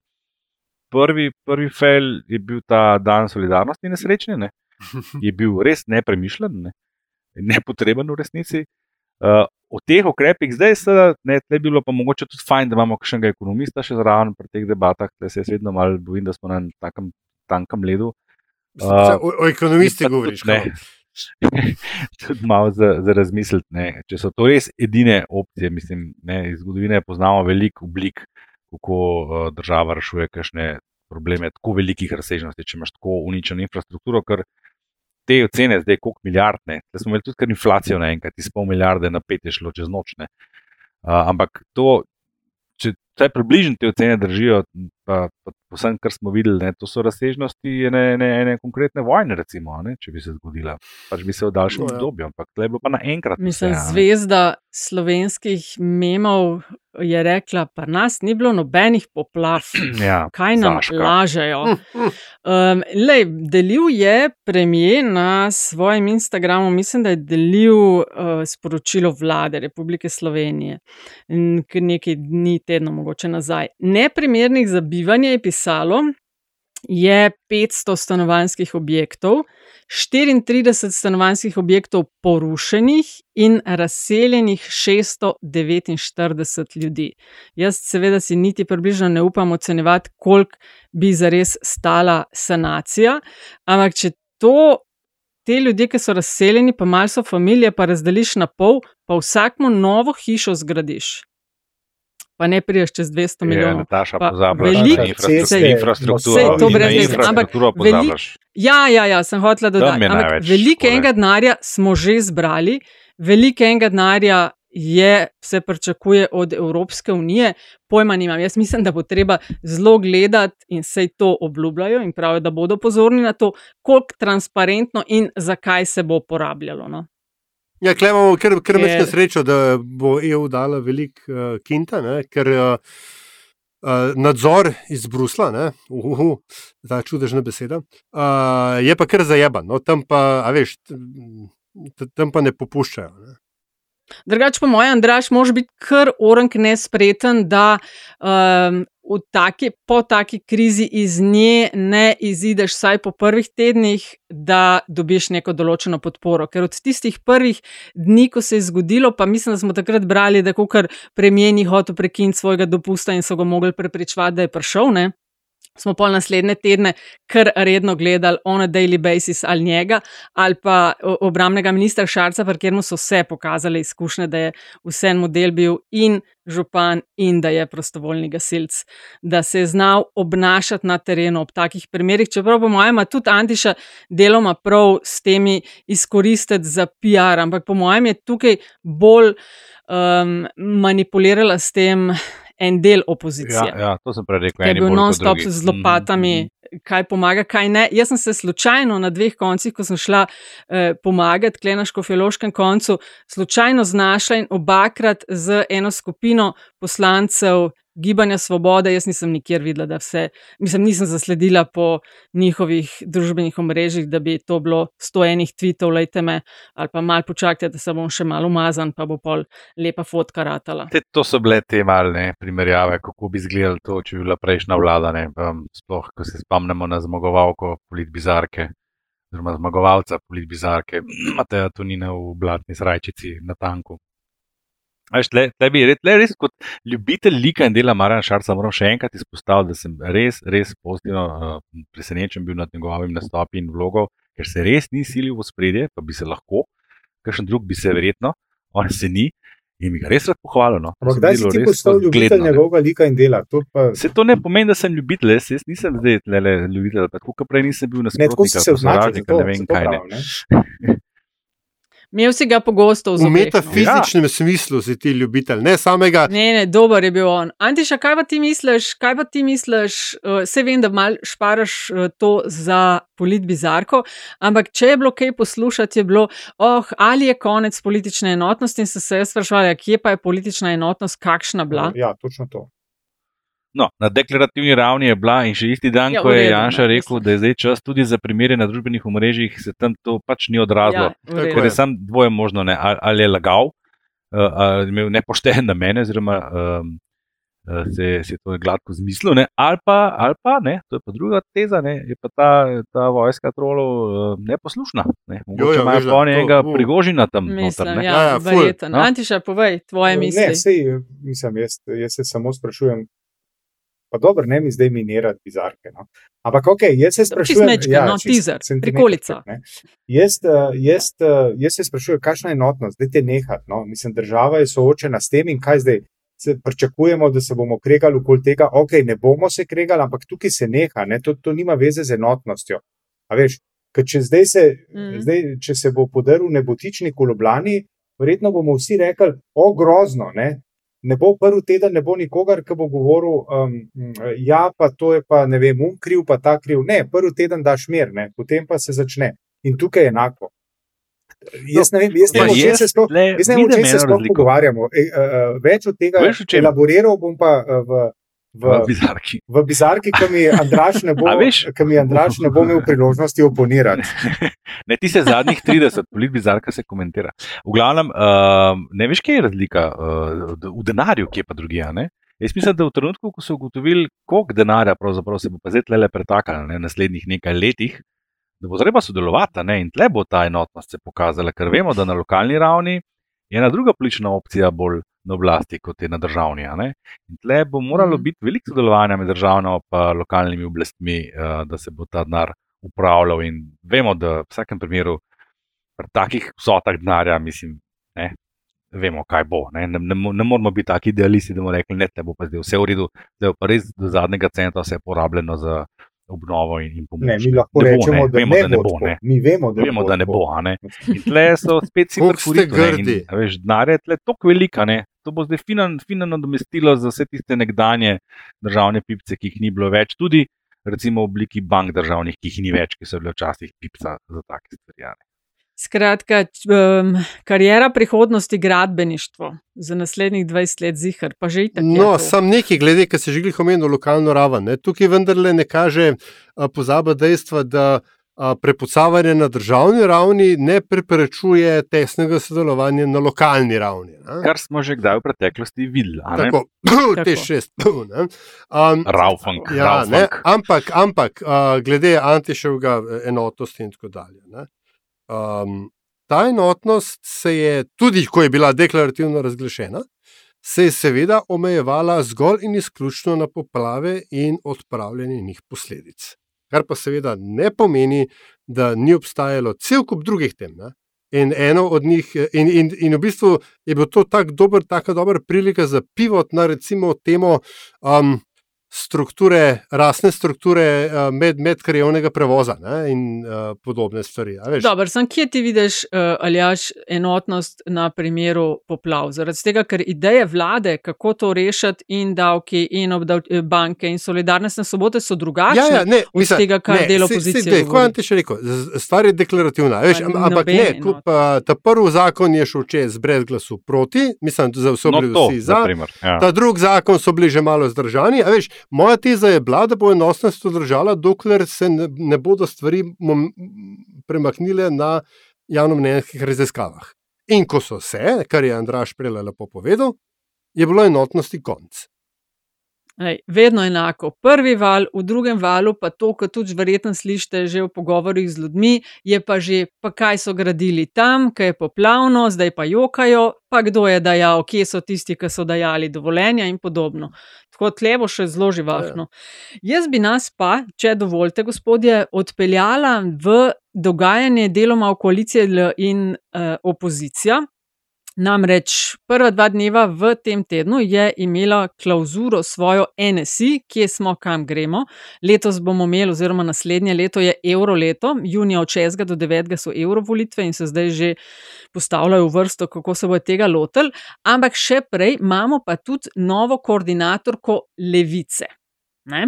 Prvi, prvi fail je bil ta dan solidarnosti nesrečni, ne. je bil res nepremišljen, ne. nepotreben v resnici. Uh, o teh ukrepih zdaj se ne, ne bi bilo pa mogoče tudi fajn, da imamo kakšnega ekonomista še zraven pri teh debatah, da se jaz vedno malo bojim, da smo na takem tankem ledu. Uh, Uh, o, o ekonomisti govoriš. Tudi malo za, za razmisliti. Ne. Če so to res edine opcije, mislim, ne, iz zgodovine poznamo veliko oblik, kako uh, država rešuje kakšne probleme tako velikih razsežnosti, če imaš tako uničeno infrastrukturo, ker te ocene zdaj, koliko milijardne, da smo imeli tudi kar inflacijo naenkrat, iz pol milijarde na pet je šlo čez nočne. Uh, ampak to, če vsaj približno te ocene držijo, pa, pa vsem, kar smo videli, ne, to so razsežnosti ene, ene, ene konkretne vojne, recimo, ne, če bi se zgodila. Pač bi se v daljšem ja. obdobju, ampak tle je bilo pa naenkrat. Mislim, vse, zvezda slovenskih memov je rekla, pa nas ni bilo nobenih poplav. Ja, Kaj nam zaška. lažejo? Um, lej, delil je premijer na svojem Instagramu, mislim, da je delil uh, sporočilo vlade Republike Slovenije nekaj dni, tedno mogoče nazaj. Neprimernih za bivanje je pisalo, je 500 stanovanjskih objektov, 34 stanovanjskih objektov porušenih in razseljenih 649 ljudi. Jaz, seveda, si niti približno ne upam ocenjevati, koliko bi zares stala sanacija, ampak če to te ljudje, ki so razseljeni, pa malo so familije, pa razdeliš na pol, pa vsakmu novo hišo zgradiš. Pa ne priješ čez 200 milijonov. Nataša, velik- na infrastrukturo. Sej to brez veze, ampak velik-. Ja, ja, ja, sem hotela dodati. Ampak veliko enega denarja smo že zbrali, veliko enega denarja je, se pričakuje od Evropske unije, pojma nimam. Jaz mislim, da bo treba zelo gledati in se to obljubljajo in pravijo, da bodo pozorni na to, koliko transparentno in zakaj se bo porabljalo. No. Ja, klej imamo kar, kar Je- mečko srečo, da bo EU dala veliko uh, kinta, ne, ker uh, uh, nadzor iz Brusla, ne, uhu, ta čudežna beseda, uh, je pa kar zajeban. No, tam pa, a veš, tam pa ne popuščajo. Ne. Drugač, po mojem, Andraš, moraš biti kar orang nespreten, da um, v taki, po taki krizi iz nje ne izideš, vsaj po prvih tednih, da dobiš neko določeno podporo. Ker od tistih prvih dni, ko se je zgodilo, pa mislim, da smo takrat brali, da kar premijer ni hotel prekiniti svojega dopusta in so ga mogli prepričati, da je prišel. Ne? Smo pol naslednje tedne kar redno gledali on a daily basis ali njega, ali pa obramnega ministra Šarca, pri katerem so vse pokazale izkušnje, da je vse model bil in župan, in da je prostovoljni gasilc, da se je znal obnašati na terenu ob takih primerih. Čeprav, po mojem, ima tudi Antiša deloma prav s temi izkoristiti za PR, ampak po mojem je tukaj bolj um, manipulirala s tem en del opozicije. Ja, ja, to sem prej rekel. Je bil non-stop z lopatami, kaj pomaga, kaj ne. Jaz sem se slučajno na dveh koncih, ko sem šla eh, pomagati, klej na škofjološkem koncu, slučajno znašla in obakrat z eno skupino poslancev Gibanja Svobode. Jaz nisem nikjer videla, da vse, mislim, nisem zasledila po njihovih družbenih omrežjih, da bi to bilo sto enih tweetov, lejte me, ali pa mal počakajte, da se bom še malo umazan, pa bo pol lepa fotka ratala. Te, to so bile te malne primerjave, kako bi izgledalo to, če bi bila prejšnja vlada. Ne, um, sploh, ko se spomnimo na zmagovalko politbizarke, oziroma zmagovalca politbizarke, Mateja Tunina v blatni srajčici na tanku. Tle, tle bi tle res kot ljubitelj lika in dela Marana Šarca moram še enkrat izpostaviti, da sem res, res pozitivno uh, presenečen bil nad njegovim nastopom in vlogo, ker se res ni silil v spredje, pa bi se lahko, kakšen drug bi se verjetno, on se ni in mi ga res rad pohvalil. No. Ampak kdaj si ti postal ljubitelj zgledno, ne. njegovega lika in dela? To pa, Se to ne pomeni, da sem ljubitelj, jaz, jaz nisem zdaj le ljubitelj, tako kot prej nisem bil na ne, tako si se označil, ne vem kaj. prav, Ne. ne. Imel si ga pogosto v V zobeh. no. metafizičnem ja. smislu si ti ljubitelj, ne samega. Ne, ne, dober je bil on. Antiša, kaj pa ti misliš? Kaj pa ti misliš? Uh, se vem, da mal šparaš uh, to za polit bizarko, ampak če je bilo kaj poslušati, je bilo, oh, ali je konec politične enotnosti in so se jaz sprašvali, kje pa je politična enotnost, kakšna bila. Ja, točno to. No, na deklarativni ravni je bila in še isti dan, Ja, ko je redu, Janša no, rekel, da je zdaj čas tudi za primere na družbenih omrežjih, se tam to pač ni odrazilo. Ja, da je sam dvoje možno, ne, ali, ali je lagal, uh, ali je imel nepošten namen, oziroma um, se, se je to gladko zmislil, ne, ali, pa, ali pa, ne, to je pa druga teza, ne, je pa ta, ta vojska trolov uh, neposlušna. Ne, Jo, mogoče jo, imajo veš, da pa enega uh. prigožina tam noter. Mislim, Ne. ja, Ja, ja, verjetno. No. Antiša, povej tvoje misli. Ne, sej, mislim, jaz, jaz se samo sprašujem. Pa dobro, ne mi zdaj minirati bizarke. No. Ampak, ok, jaz se sprašujem. mečkeno, no, teaser, centimeter, prikolica. ne. Jaz, eh, jaz, eh, jaz se sprašujem, kakšna je enotnost, zdaj te nehati. No. Mislim, država je soočena s tem in kaj zdaj. Se pričakujemo, da se bomo kregali okoli tega, ok, ne bomo se kregali, ampak tukaj se neha, ne? to, to nima veze z enotnostjo. A veš, ker če, zdaj se, Mhm. zdaj, če se bo podaril nebotičnik v Ljubljani, verjetno bomo vsi rekli, o grozno, ne, ne bo prvi teden, ne bo nikogar, ki bo govoril, um, ja, pa to je pa ne vem, um kriv, pa ta kriv. Ne, prvi teden daš mir, ne, potem pa se začne. In tukaj je enako. Jaz ne vem, jaz ne vem, jaz se sploh, tle jaz ne vem, o čem se sploh pogovarjamo. E, uh, več od tega Veš, elaboriral bom pa uh, v, v, V bizarki. v bizarki, ki mi Andraš ne bo, mi Andraš ne bo imel priložnosti oponirati. Ne, ti se zadnjih 30, polit bizarka se komentira. V glavnem, uh, ne veš, kje je razlika uh, v denarju, kje pa drugje. a ne? Jaz mislim, da v trenutku, ko so ugotovili, koliko denarja se bo pa zdaj tle pretakalo ne, v naslednjih nekaj letih, da bo treba sodelovati ne, in tle bo ta enotnost se pokazala, ker vemo, da na lokalni ravni je ena druga politična opcija bolj na oblasti, kot je na državni. In tle bo moralo Mhm. biti veliko sodelovanja med državno in lokalnimi oblastmi, uh, da se bo ta denar upravljal. In vemo, da v vsakem primeru pri takih vsotah denarja, mislim, ne, vemo, kaj bo. Ne, ne, ne, ne moramo biti taki idealisti, da bomo rekli, ne, te bo pa zdaj vse v redu, zdaj pa res do zadnjega centa vse porabljeno za obnovo in, in pomoč. Ne, mi lahko ne rečemo, bo, da, vemo, ne da ne bo. Ne. Mi vemo, da, Vemo, da ne bo. a Ne. In tle so spet si grdi. Veš, denar je tle tako velika. Ne. To bo zdaj fino, fino nadomestilo za vse tiste nekdanje državne pipce, ki jih ni bilo več, tudi recimo v obliki bank državnih, ki jih ni več, ki so bile včasih pipca za take stvari. A. Skratka, um, karijera prihodnosti gradbeništvo za naslednjih 20 let zihar, pa že itak. je No, sam nekaj, glede, ki se že glih omenil, lokalno raven. Ne. Tukaj vendarle ne kaže a, pozaba dejstva, da a, prepucavanje na državni ravni ne preprečuje tesnega sodelovanja na lokalni ravni. Ne. Kar smo že kdaj v preteklosti videli. a ne. Tako, te šest. ne. Um, Raufunk, Ja, ne, ampak, ampak uh, glede Antiševega enotnosti in tako dalje. Ne, um, ta enotnost se je, tudi ko je bila deklarativno razglašena, se je seveda omejevala zgolj in izključno na poplave in odpravljanje njih posledic. Kar pa seveda ne pomeni, da ni obstajalo cel kup drugih tem. Ne? In eno od njih, in, in, in v bistvu je bil to tako dober, tako dobra prilika za pivot na recimo temo um, strukture, rasne strukture uh, med, medkrajevnega prevoza ne, in uh, podobne stvari. a veš. Dobro, sem kje ti vidiš, uh, Aljaš, enotnost na primeru poplav? Zaradi tega, ker ideje vlade, kako to rešiti, in davki, in obdav, eh, banke, in solidarnostne sobote so drugačne Ja, ja, ne, od mislim, tega, kar ne, delo opozicije. govori. Kot ti še rekel, stvar je deklarativna. Veš, am- ampak ne, kup, uh, ta prvi zakon je šel čez brez glasu proti, mislim, da so No, bili to, vsi za ja. Ta drugi zakon so bili že malo zdržani. a Veš, moja teza je bila, da bo enotnost držala, dokler se ne, ne bodo stvari premaknile na javnomnenjskih raziskavah. In ko so se, kar je Andraš prej lepo povedal, je bilo enotnosti konc. Ej, vedno enako. Prvi val, v drugem valu pa to, kar tudi verjetno slišite že v pogovorih z ljudmi, je pa že, pa kaj so gradili tam, kaj je poplavno, zdaj pa jokajo, pa kdo je dajal, kje so tisti, ki so dajali dovoljenja in podobno. Tako tle bo še zelo živahno. Jaz bi nas pa, če dovolite, gospodje, odpeljala v dogajanje deloma v koaliciji in uh, opozicija. Namreč prva dva dneva v tem tednu je imela klauzuro svojo NSI, kje smo, kam gremo. Letos bomo imeli, oziroma naslednje leto je evro leto, junija od 6. do 9. so evro volitve in se zdaj že postavljajo v vrsto, kako se bo tega lotil. Ampak še prej imamo pa tudi novo koordinatorko levice. Ne?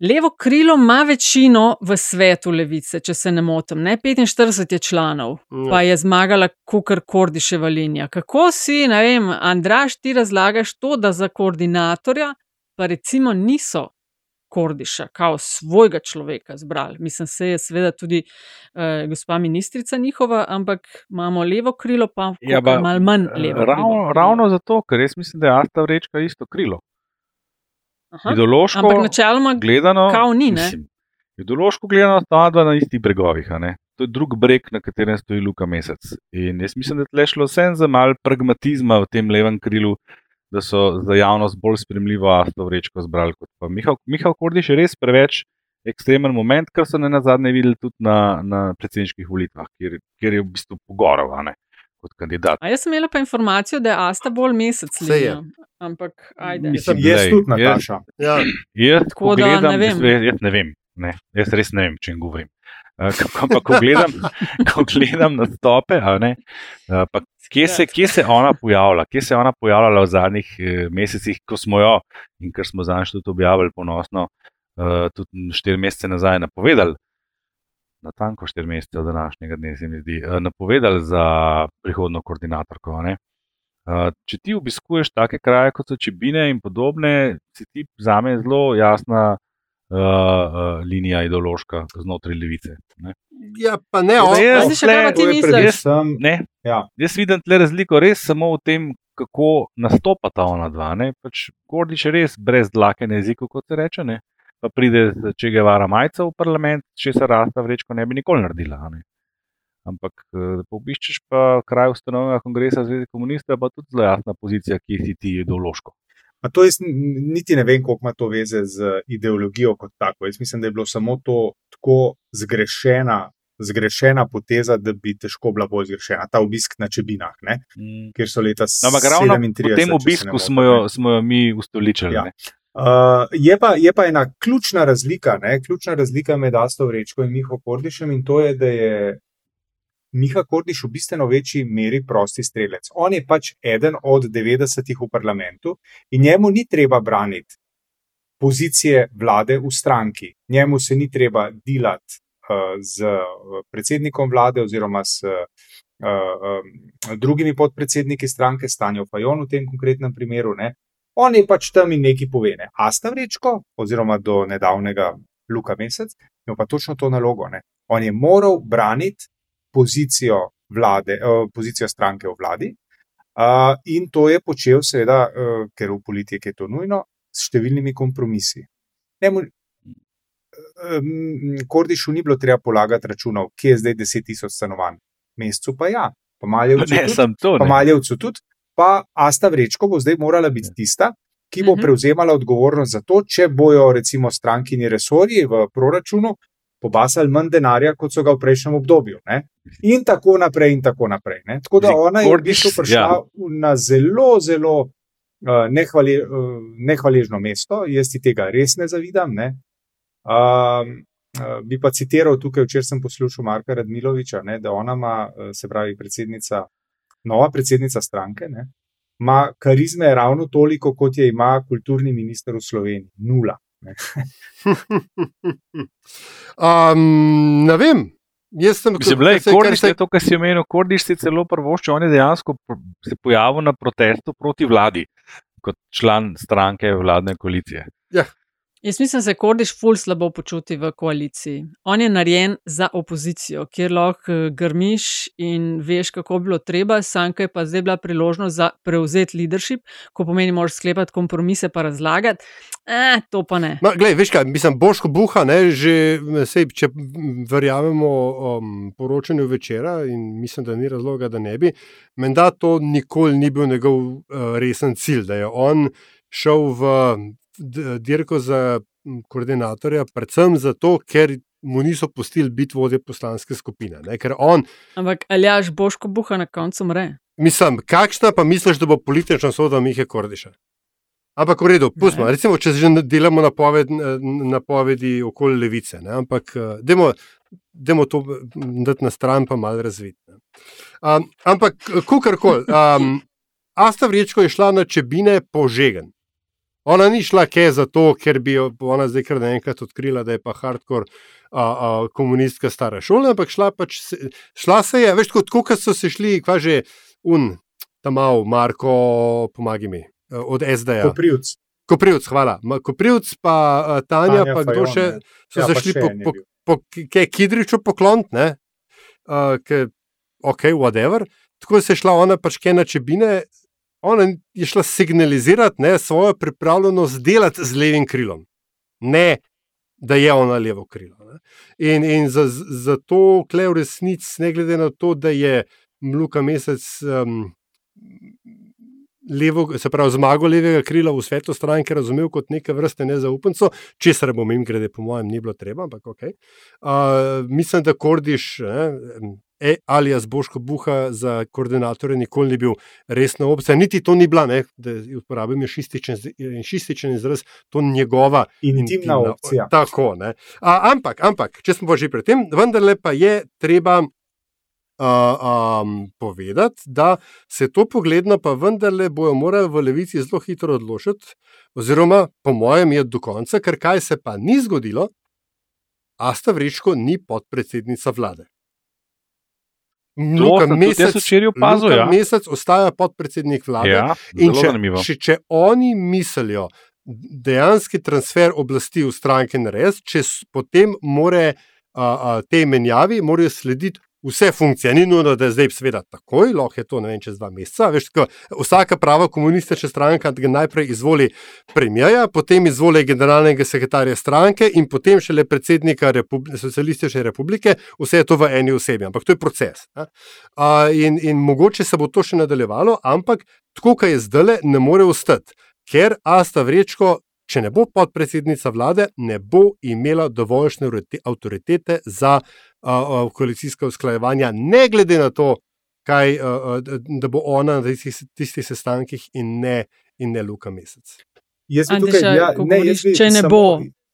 Levo krilo ima večino v svetu levice, če se ne motim, ne 45 je članov, Ja. pa je zmagala Kukar Kordiševa linija. Kako si, ne vem, Andraš, ti razlagaš to, da za koordinatorja pa recimo niso Kordiša, kao svojega človeka zbrali. Mislim, se je seveda tudi eh, gospa ministrica njihova, ampak imamo levo krilo, pa Ja, ba, malo manj levo. ravno, krilo. ravno zato, ker jaz mislim, da je Asta vrečka isto krilo. Aha. Ideološko Ampak načeloma gledano, kao ni, mislim, ideološko gledano sta dva na istih bregovih. To je drug breg, na katerem stoji Luka Mesec. In jaz mislim, da je tle šlo vsem za mal pragmatizma v tem levem krilu, da so za javnost bolj spremljivo Asto vrečko zbrali kot pa Mihael, Mihael Kordiš je res preveč ekstremen moment, kar so ne na zadnje videli tudi na, na predsedniških volitvah, kjer, kjer je v bistvu pogorov ne, kot kandidat. A jaz sem imela pa informacijo, da je Asta bolj mesec je. linija. Ampak, ajde. Mislim, Jaz glej, tudi, Nataša. Ja. Jaz, Tako ko da gledam, ne vem. Jaz, jaz ne vem, ne, jaz res ne vem, če jim govorim. Uh, Ampak ko gledam, ko gledam nastope, a ne, uh, pa kje, se, kje se ona pojavlja, kje se je ona pojavljala v zadnjih eh, mesecih, ko smo jo in ker smo zadnjič tudi objavili ponosno, uh, tudi štiri mesece nazaj napovedali, na tanko štiri mesece od današnjega dne, se mi zdi, uh, napovedali za prihodno koordinatorko. a ne. Uh, če ti obiskuješ take kraje, kot so Čebine in podobne, si ti za me zelo jasna uh, uh, linija ideološka znotraj levice. Ne? ja, pa ne, on, jaz Ajde, še kaj pa ti misliš? jaz- Ne, Ja. jaz vidim tle razliko res samo v tem, kako nastopata ona dva. ne. Pač Gordič je res brez dlake na jeziku, kot se reče. Ne? Pa pride, če ga vara majca v parlament, če se rasta vrečko ne bi nikoli naredila. a Ne? Ampak, eh, ko obiščeš pa kraj ustanovnega kongresa Zveze komunistov, pa tudi zelo jasna pozicija, ki si ti ideološko. Pa to jaz niti ne vem, koliko ima to veze z ideologijo kot tako. Jaz mislim, da je bilo samo to tako zgrešena zgrešena poteza, da bi težko bila bolj zgrešena. Ta obisk na Čebinah, ne, Mm. kjer so leta No, ampak ravno 37. po tem obisku smo jo, smo jo mi ustoličili. Ja. ne. Uh, je, pa, je pa ena ključna razlika, ne? ključna razlika med Asto Vrečko in Miho Kordišem in to je, da je Miha Kordiš v bistveno večji meri prosti strelec. On je pač eden od 90-ih v parlamentu in njemu ni treba braniti pozicije vlade v stranki. Njemu se ni treba delati uh, z uh, predsednikom vlade oziroma s uh, um, drugimi podpredsedniki stranke, Stanjo Fajon v tem konkretnem primeru. Ne? On je pač tam in nekaj pove. Ne? Asta Vrečko, oziroma do nedavnega Luka Mesec, ima pa točno to nalogo. Ne? On je moral braniti pozicijo, vlade, uh, pozicijo stranke v vladi. Uh, in to je počel, seveda, uh, ker v politiki je to nujno, s številnimi kompromisi. Njemu, um, Kordišu ni bilo treba polagati računov, kje je zdaj 10 tisoč stanovanj, mesecu pa ja, pa Maljevcu tudi, ne. Maljevcu tudi, pa Asta Vrečko bo zdaj morala biti tista, ki bo Mhm. prevzemala odgovornost za to, če bojo recimo strankini resorji v proračunu pobasali manj denarja, kot so ga v prejšnjem obdobju. Ne? In tako naprej, in tako naprej. Ne? Tako da ona je v bistvu prišla ja. na zelo, zelo uh, nehvale, uh, nehvaležno mesto. Jaz ti tega res ne zavidam. Ne? Um, uh, bi pa citiral tukaj, včeraj sem poslušal Marka Radmiloviča, ne, da ona ima, se pravi, predsednica, nova predsednica stranke, ne, ima karizme ravno toliko, kot je ima kulturni minister v Sloveniji. Nula. Ne. um, ne vem. Jaz sem se- kar Kordiš se- je to, kar si omenil. Kordiš si celo prvošče, on je dejansko se pojavil na protestu proti vladi, kot član stranke vladne koalicije. Jaz mislim, da se Kordiš ful slabo počuti v koaliciji. On je narejen za opozicijo, kjer lahko eh, grmiš in veš, kako bi bilo treba, sanka je pa zdaj bila priložnost za prevzeti leadership, ko pomeni, moraš sklepati kompromise pa razlagati. Eh, to pa ne. Ma, glej, veš kaj, mislim, Boško Buha, ne, že, sej, če verjamemo um, poročanju večera in mislim, da ni razloga, da ne bi, menda to nikoli ni bil njegov uh, resen cilj, da je on šel v dirko za koordinatorja, predvsem zato, ker mu niso pustili biti vodje poslanske skupine. Ne, ker on, Ampak aljaš Boško Buha na koncu mre. mislim, kakšna pa misliš, da bo politična soda Mihe Kordiša? Ampak v redu, pustimo. Ne. Recimo, če že delamo napoved, napovedi okoli levice, ne? ampak eh, dajmo, dajmo to dati na stran, pa malo razviti. Um, ampak, kukorkoli, um, Asta Vrečko je šla na čebine požegen. Ona ni šla ke zato, ker bi ona zdaj kar naenkrat odkrila, da je pa hardcore a, a, komunistka stara šola, ampak šla, pač, šla se je, veš, tako kot so se šli, kva že un, tam mal, Marko, pomagi mi, eh, od SD-ja. Koprivc. Koprivc, hvala. Koprivc, pa uh, Tanja, Tanja pa kdo Fajon, še ne. so Ja, se šli še po, po, po ke Kidriču poklont, ne? Uh, ke, ok, whatever. Tako se je šla ona pač ke na čebine, ona je šla signalizirati ne, svojo pripravljenost delati z levim krilom. Ne, da je ona levo krilo. Ne. In, in za- zato, kle v resnici, ne glede na to, da je Luka Mesec um, levo, se pravi, zmago levega krila v svetu stranke razumel kot neke vrste nezaupnico, česar bom jim grede, po mojem, ni bilo treba, ampak ok. Uh, mislim, da Kordiš. Ne, E, alias Boško Buha za koordinatorja nikoli ni bil resna opcija. Niti to ni bila, ne, da uporabim šističen, šističen izraz, to njegova Intimna opcija. Tako, ne. A, ampak, ampak, če smo pa že pri tem, vendarle pa je treba uh, um, povedati, da se to pogledno pa vendarle bojo morali v levici zelo hitro odločiti, oziroma po mojem je do konca, ker kaj se pa ni zgodilo, Asta Vrečko ni podpredsednica vlade. Luka Mesec, opazil, Luka ja. Mesec ostaja podpredsednik vlade. Ja, In če, če, če oni mislijo, dejanski transfer oblasti v stranke narediti, če potem more a, a, tej menjavi morajo slediti vse funkcije. Ni nujno, da je zdaj seveda takoj, lahko je to ne vem, čez dva meseca. Veš, tako, vsaka prava komunistična stranka najprej izvoli premijeja, potem izvoli generalnega sekretarja stranke in potem šele predsednika Republi Socialistične republike. Vse je to v eni osebi, ampak to je proces. A, in, in mogoče se bo to še nadaljevalo, ampak tako, kot je zdaj, ne more ostati, ker Asta Vrečko če ne bo podpredsednica vlade, ne bo imela dovoljšne avtoritete za uh, koalicijska usklajevanja, ne glede na to, kaj, uh, da bo ona na tistih, tistih sestankih in ne, in ne Luka Mesec. Jaz bi tukaj, ja, ne, jaz bi če ne samo, bo.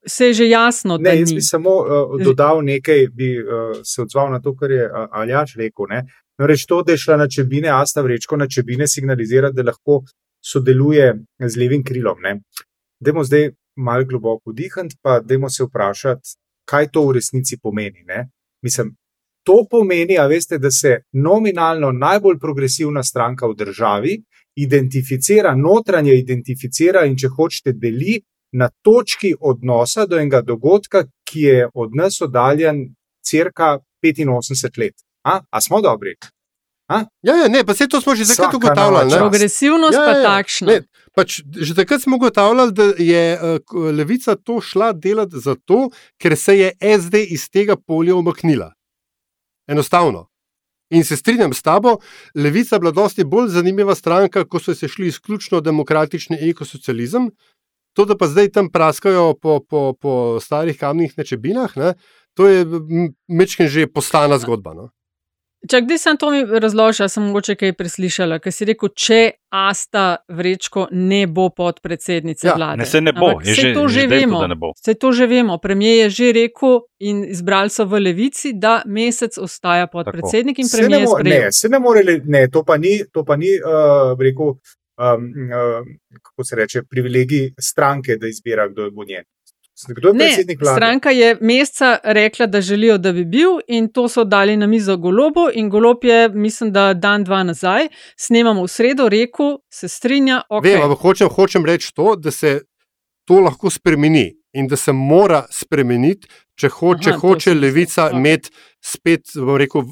Vse je že jasno. Ne, jaz ni. bi samo uh, dodal nekaj, bi uh, se odzval na to, kar je uh, Aljaš rekel. Ne. No, reč to, da je šla na čebine, Asta vrečko na čebine signalizira, da lahko sodeluje z levim krilom. Ne. Dajmo zdaj malo globoko vdihati, pa dajmo se vprašati, kaj to v resnici pomeni. Ne. Mislim, to pomeni, veste, da se nominalno najbolj progresivna stranka v državi identificira, notranje identificira in če hočete, deli na točki odnosa do enega dogodka, ki je od nas oddaljen crka 85 let. A, A smo dobri? A? Ja, ja, ne, pa vse to smo že takrat ugotavljali. Progresivnost ja, pa ja, takšna. Ne, pač, že takrat smo ugotavljali, da je uh, levica to šla delati zato, ker se je SD iz tega polja umaknila. Enostavno. In se strinjam s tabo, levica je bila dosti bolj zanimiva stranka, ko so se šli izključno demokratični ekosocializem. To, da pa zdaj tam praskajo po, po, po starih kamnih nečebinah, ne, to je mečken že postana zgodba. No. Če kdaj sem to razložila, sem mogoče kaj preslišala, ker si rekel, če Asta Vrečko ne bo podpredsednica ja, vlade. Ne, se ne bo, je že, to že vemo. Se to že vemo. Premijer je že rekel in izbrali so v levici, da mesec ostaja podpredsednik in premijer je sprejel. Ne, se ne more, ne, to pa ni, to pa ni uh, rekel, um, uh, kako se reče, privilegij stranke, da izbira, kdo bo njen. Kdo je predsednik vlade? Stranka je meseca rekla, da želijo, da bi bil, in to so dali na mizo golobu. In golob je, mislim, da dan, dva nazaj, snemamo v sredo, rekel, se strinja. Okay. Vem, hočem, hočem reči to, da se to lahko spremeni in da se mora spremeniti, če, ho, Aha, če hoče levica imeti spet, bom rekel,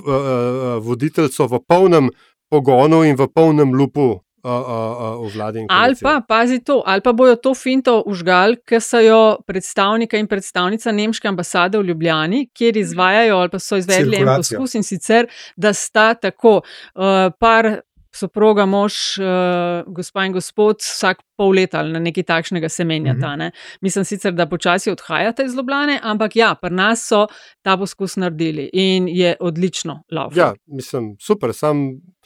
voditeljco v polnem pogonu in v polnem lupu v vladi. Ali pa, pazi to, ali pa bojo to finto užgal, ker so jo predstavnika in predstavnica Nemške ambasade v Ljubljani, kjer izvajajo ali pa so izvedli en poskus in sicer, da sta tako uh, par soproga, mož, uh, gospa in gospod, vsak pol leta ali na nekaj takšnega se menjata. Mm -hmm. ne? Mislim sicer, da počasi odhajate iz Ljubljane, ampak ja, pri nas so ta poskus naredili in je odlično lauf. Ja, mislim, super, sam.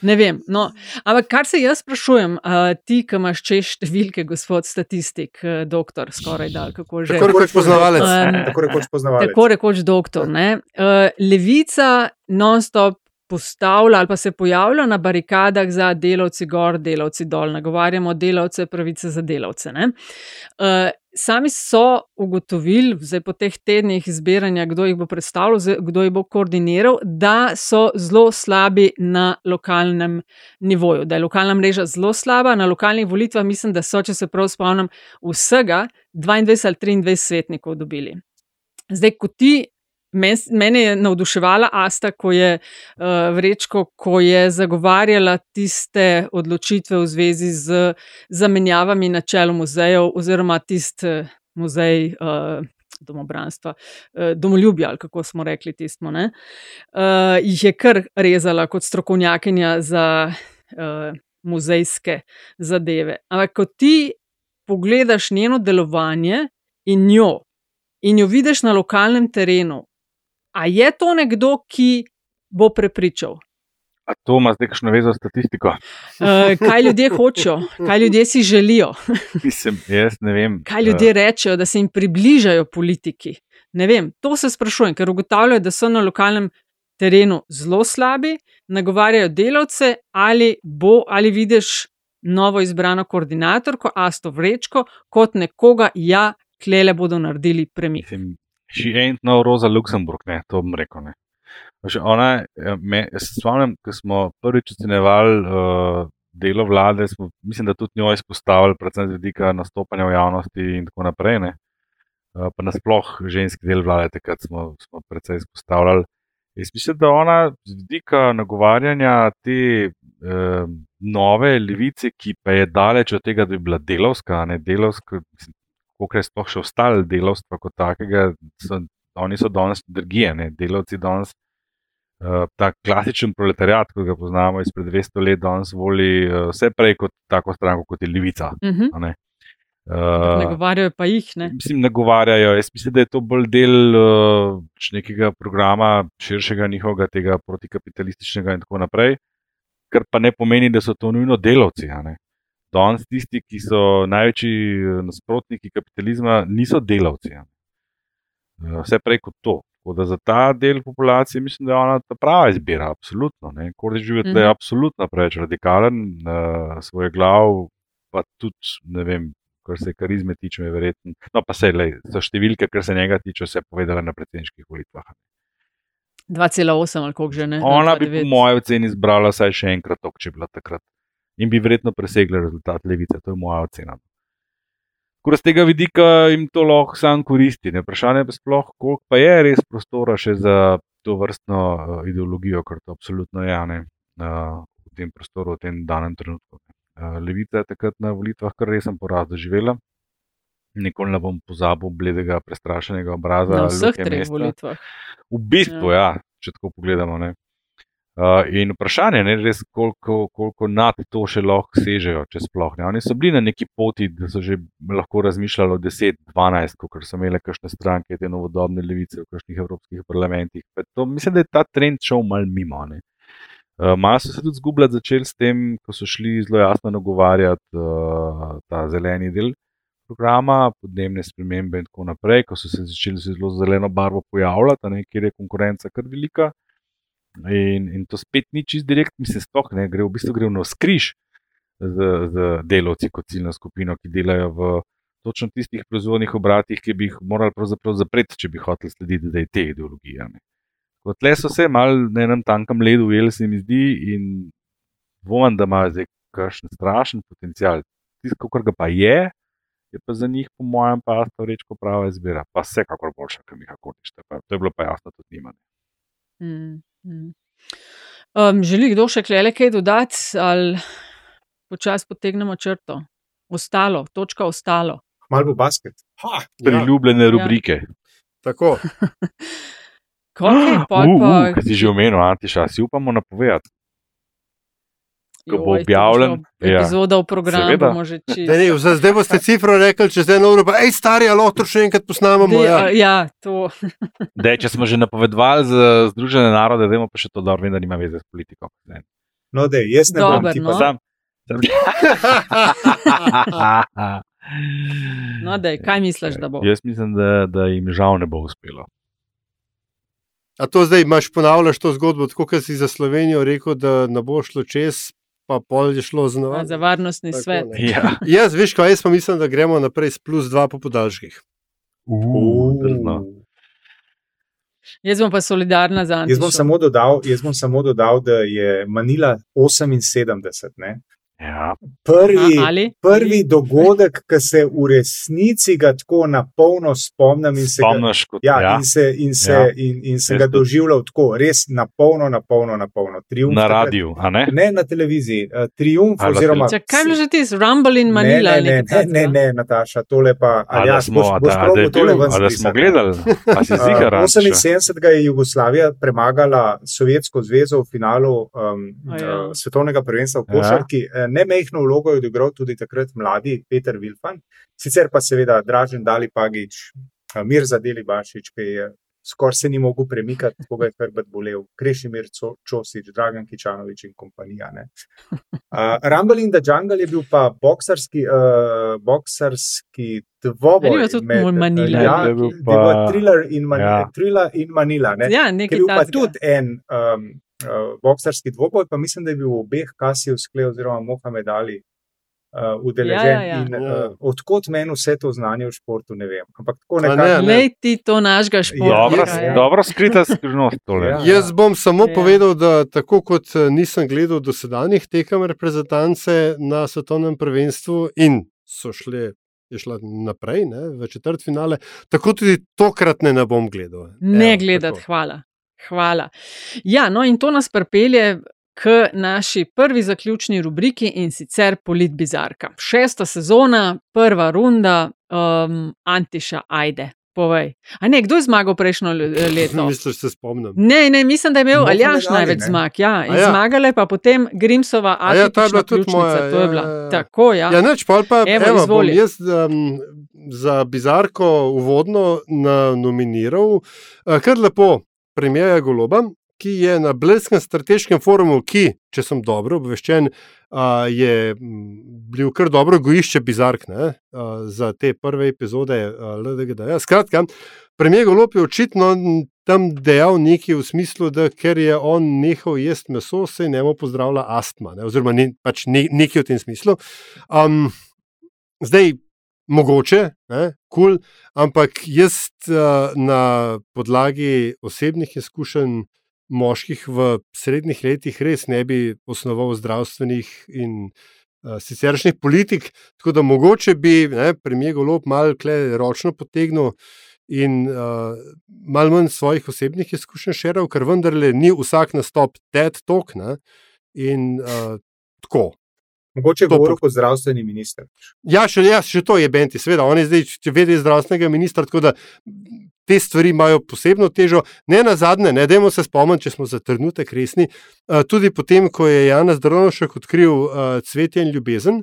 Ne vem. No, ampak kar se jaz sprašujem, uh, ti, ki imaš češ številke, gospod statistik, uh, doktor, skoraj da, kako že. Tako rekoč poznavalec. Um, tako rekoč poznavalec. Tako rekoč doktor. Uh, levica non-stop postavlja ali pa se pojavlja na barikadah za delavci gor, delavci dol, nagovarjamo delavce, pravice za delavce. Uh, sami so ugotovili, zdaj po teh tednih zbiranja, kdo jih bo predstavljal, kdo jih bo koordiniral, da so zelo slabi na lokalnem nivoju, da je lokalna mreža zelo slaba. Na lokalnih volitvah mislim, da so, če se prav spomnim, vsega 22 ali 23 svetnikov dobili. Zdaj, ko ti Mene je navduševala Asta, ko je uh, vrečko, ko je zagovarjala tiste odločitve v zvezi z zamenjavami na čelu muzejev, oziroma tisti uh, muzej uh, domobranstva, domoljubja, ali kako smo rekli, tistmo. Uh, jih je kar rezala kot strokovnjakinja za uh, muzejske zadeve. Ampak, ko ti pogledaš njeno delovanje in njo. In jo vidiš na lokalnem terenu, A je to nekdo, ki bo prepričal? A to ima zdaj kakšno vezo s statistiko? Uh, kaj ljudje hočejo, kaj ljudje si želijo? Mislim, jaz ne vem. Kaj ljudje uh, rečejo, da se jim približajo politiki? Ne vem, to se sprašujem, ker ugotavljajo, da so na lokalnem terenu zelo slabi, nagovarjajo delavce, ali bo ali vidiš novo izbrano koordinatorko, Asto Vrečko, kot nekoga, ja, klele bodo naredili premik. Mislim, She ain't no Rosa Luxemburg, ne, to bom rekel. Ne. Ona, eh, me, jaz se spomnim, ko smo prvič ocenjevali uh, delo vlade, smo, mislim, da tudi njo izpostavili, predvsem z vidika nastopanja v javnosti in tako naprej. Ne. Uh, pa nasploh ženski del vlade, takrat smo, smo predvsej izpostavljali. Jaz mislim, da ona z vidika nagovarjanja te uh, nove levice, ki pa je daleč od tega, da bi bila delovska, ne delovska, mislim, koliko je sploh še ostalo delovstva kot takega, so, oni so danes drgije, ne? delavci danes. Uh, ta klasičen proletariat, ki ga poznamo izpred 200 let, danes voli uh, vse prej kot tako stranko, kot je Levica. Uh -huh. Uh, nagovarjajo pa jih. Ne? Mislim, nagovarjajo. Jaz mislim, da je to bolj del uh, nekega programa, širšega njihovega, tega protikapitalističnega in tako naprej. Kar pa ne pomeni, da so to nujno delavci. Danes tisti, ki so največji nasprotniki kapitalizma, niso delavci. Vse prej kot to. Tako da za ta del populacije mislim, da je ona ta prava izbira. Absolutno. Kordi živeti mm je absolutno preveč radikalen, uh, svoj glav, pa tudi ne vem kar se karizme tiče, je verjetno. No, pa se le, so številke, kar se njega tiče, vse povedala na predsedniških volitvah. 2,8 ali koliko že ne. Ona bi, po mojem oceni, izbrala vsaj še enkrat, tok, če bi bila takrat. In bi verjetno presegla rezultat levice, to je moja ocena. Ko z tega vidika jim to lahko sam koristi. Ne? Vprašanje je sploh, koliko pa je res prostora še za to vrstno uh, ideologijo, kar to absolutno je ne, uh, v tem prostoru, v tem danem trenutku. Eh, Levica je takrat na volitvah kar resen poraz doživela. Nikoli ne bom pozabil bledega, prestrašenega obraza. Na vseh treh volitvah. V bistvu, ja. ja, če tako pogledamo. Ne. Uh, in vprašanje je, res, koliko, koliko nad to še lahko sežejo, če sploh ne. Oni so bili na neki poti, da so že lahko razmišljali o 10-12, kot so imele kakšne stranke, te novodobne levice v kakšnih evropskih parlamentih. To, mislim, da je ta trend šel mal mimo. Uh, Malo so se tudi zgubljati začeli s tem, ko so šli zelo jasno nagovarjati uh, ta zeleni del programa, podnebne spremembe in tako naprej, ko so se začeli se zelo zeleno barvo pojavljati, ne, kjer je konkurenca kar velika. In, in to spet ni čist direkt, mislim, stoh, ne, gre v bistvu gre v skriž z, z delovci kot ciljno skupino, ki delajo v točno tistih proizvodnih obratih, ki bi jih morali pravzaprav zapreti, če bi hoteli slediti, da je te ideologije. Kot le so se mal na enem tankem ledu ujeli, se mi zdi, in dvomim, da ima zdaj kakšen strašen potencial. Tisto, kar ga pa je, je pa za njih, po mojem, pa to rečko prava izbira. Pa vsekakor boljša, kot mi kako nište. To je bilo pa jasno tudi njima. Mm, mm. Um, želi kdo še klele kaj dodati, ali počasi potegnemo črto? Ostalo, točka ostalo. Malo bo basket. Ha, Priljubljene ja. rubrike. Tako. Kaj pa? Kaj si že omenil, Antiša, si upamo napovedati? Ko bo objavljen, ja. epizoda v programu, bomo že. Ne, ne, zdaj boste cifro rekli, če zdaj novo, hej, stari, ali lahko še enkrat posnamemo. Ja, ja to. Dej, če smo že napovedovali za Združene narode, vemo pa še to dobro, da nima veze s politiko. Ne. No, da, jaz ne Dober, bom ti no. pa sam. no, dej, kaj misliš, da bo? Jaz mislim, da, da jim žal ne bo uspelo. A to zdaj imaš ponavljaš to zgodbo, tako kot si za Slovenijo rekel, da ne bo šlo čez, pa pol je šlo z novo. Za varnostni tako, svet. Ja. Jaz, veš, kaj jaz pa mislim, da gremo naprej s plus dva po podaljških. Jaz bom pa solidarna za Antišo. Jaz bom samo dodal, jaz bom samo dodal da je Manila 78. Ne? Ja. Prvi, A, prvi dogodek, ki se v resnici ga tako na polno spomnim in se Spomniš, ga, ja, ja. in se, in se, ja. in, in se ga doživljal tako, res na polno, na polno, na polno. Triumf, na radiju, a ne? Ne na televiziji. Uh, triumf, Ali oziroma. Če, kaj je že ti, Rumble in Manila? Ne, ne, ne, ne, ne, ne Nataša, tole pa. Ali ja, smo, boš, boš da, da, tole bil, da smo gledali? Uh, 78. je Jugoslavija premagala Sovjetsko zvezo v finalu um, ja. uh, svetovnega prvenstva v Košarki. Ja nemehno vlogo je odigral tudi takrat mladi Peter Vilfan, sicer pa seveda Dražen Dali Pagič, Mir Zadeli Bašič, ki je skoraj se ni mogel premikati, tako ga je hrbet bolel, Krešimir Čosič, Dragan Kičanovič in kompanija. Uh, Rumble in the Jungle je bil pa boksarski, uh, boksarski dvoboj. Bil tudi med, Manila. Ja, je bil pa thriller in Manila. Ja. Thriller in Manila ne? Ja, nekaj je bil pa tudi en. Um, uh, boksarski dvoboj, pa mislim, da je bil v obeh Kasijev skle oziroma Mohamed Ali uh, udeležen. Ja, ja, ja. In uh, odkot meni vse to znanje v športu, ne vem. Ampak tako nekako. Ne, ne. ti to našega športa. Dobro, ja, dobro skrita skrivnost. Ja, ja. Jaz bom samo ja. povedal, da tako kot nisem gledal dosedanjih tekem reprezentance na svetovnem prvenstvu in so šle. Je šla naprej, ne, v četrt finale, tako tudi tokrat ne, ne bom gledal. Ne gledati, hvala. Hvala. Ja, no, in to nas pripelje k naši prvi zaključni rubriki in sicer Politbizarka. Šesta sezona, prva runda, um, Antiša, ajde. povej. A ne, kdo je zmagal prejšnjo le- leto? Mislim, da se spomnim. Ne, ne, mislim, da je imel Mohamed Aljaš največ ne? zmag. Ja, in ja. zmagala je pa potem Grimsova A ja, to je bila tudi moja, To je ja, bila. ja, ja. Tako, ja. Ja, neč, pol pa, Evo, evo, bom jaz um, za bizarko uvodno nominiral uh, kar lepo premijeja Goloba, ki je na Bleskem strateškem forumu, ki, če sem dobro obveščen, je bil kar dobro gojišče bizark ne, za te prve epizode LDGD. Skratka, premijer Golob je očitno tam dejal nekaj v smislu, da ker je on nehal jesti meso, se njemu pozdravlja astma, ne, oziroma ne, pač ne, nekaj v tem smislu. Um, zdaj, mogoče, kul, cool, ampak jaz na podlagi osebnih izkušenj moških v srednjih letih res ne bi osnoval zdravstvenih in siceršnjih politik, tako da mogoče bi ne, premijer Golob malo kle ročno potegnil. In uh, malo manj svojih osebnih izkušenj širil, ker vendarle ni vsak nastop TED Talk. Ne? In uh, tako. Mogoče je govoril kot zdravstveni minister. Ja, še, ja, še to je Benti, seveda. On je zdaj če vedi zdravstvenega ministra, tako da te stvari imajo posebno težo. Ne na zadnje, ne dajmo se spomniti, če smo za trenutek resni. Uh, tudi potem, ko je Jan Zdravnošek odkril uh, cvetje in ljubezen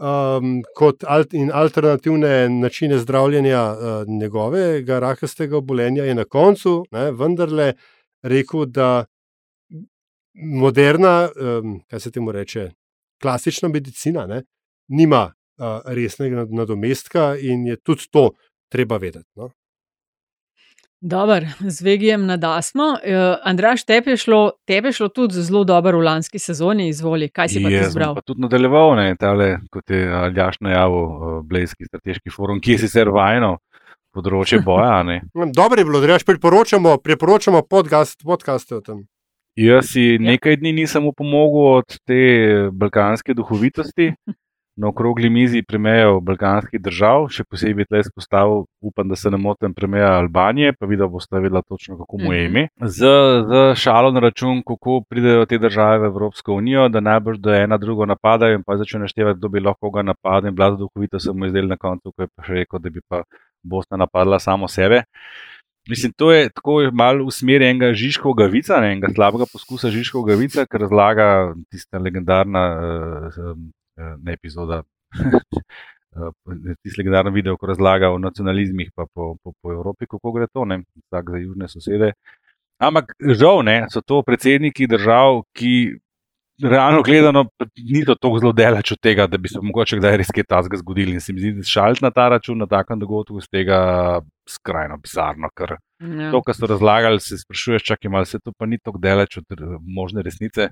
um, kot alt in alternativne načine zdravljenja uh, njegovega rakastega obolenja, je na koncu ne, vendarle rekel, da moderna, um, kaj se temu reče, klasična medicina ne, nima uh, resnega nad- nadomestka in je tudi to treba vedeti. No? Dober, z Vegijem nadasmo. Uh, Andraš, tebi je, šlo, tebi je šlo tudi zelo dobro v lanski sezoni, izvoli, kaj si pa ti Jaz bom izbral? pa tudi nadaljeval, ne, tale, kot je Aljaš najavil, uh, Blejski strateški forum, ki je sicer vajno področje boja. a Ne. Dobro je bilo, da priporočamo, priporočamo podcast, podcaste o tem. Jaz si nekaj dni nisem upomogel od te balkanske duhovitosti. Na okrogli mizi premijev balkanskih držav, še posebej tle izpostavil, upam, da se ne motim, premijeja Albanije, pa videl boste vedela točno, kako mu je Mhm. ime. Z, z šalo na račun, kako pridejo te države v Evropsko unijo, da najbrž do ena drugo napadajo in pa začne naštevati, kdo bi lahko ga napadel. In bila duhovito se mu je zdelo na koncu, ko je pa še rekel, da bi pa Bosna napadla samo sebe. Mislim, to je tako malo v smeri enega Žižkovega vica, ne, enega slabega poskusa Žižkovega vica, ki razlaga tista legendarna uh, ne epizoda, tisti legendarni video, ko razlaga o nacionalizmih pa po, po, po Evropi, kako gre to, ne, vsak za južne sosede. Ampak žal ne, so to predsedniki držav, ki realno gledano niso tako zelo daleč od tega, da bi se mogoče kdaj res kaj tasga zgodili. In se mi zdi, da šaliti na ta račun, na takem dogodku, z tega skrajno bizarno, ker Ja. to, kar so razlagali, se sprašuješ, čakaj, malo se to pa ni tako daleč od eh, možne resnice.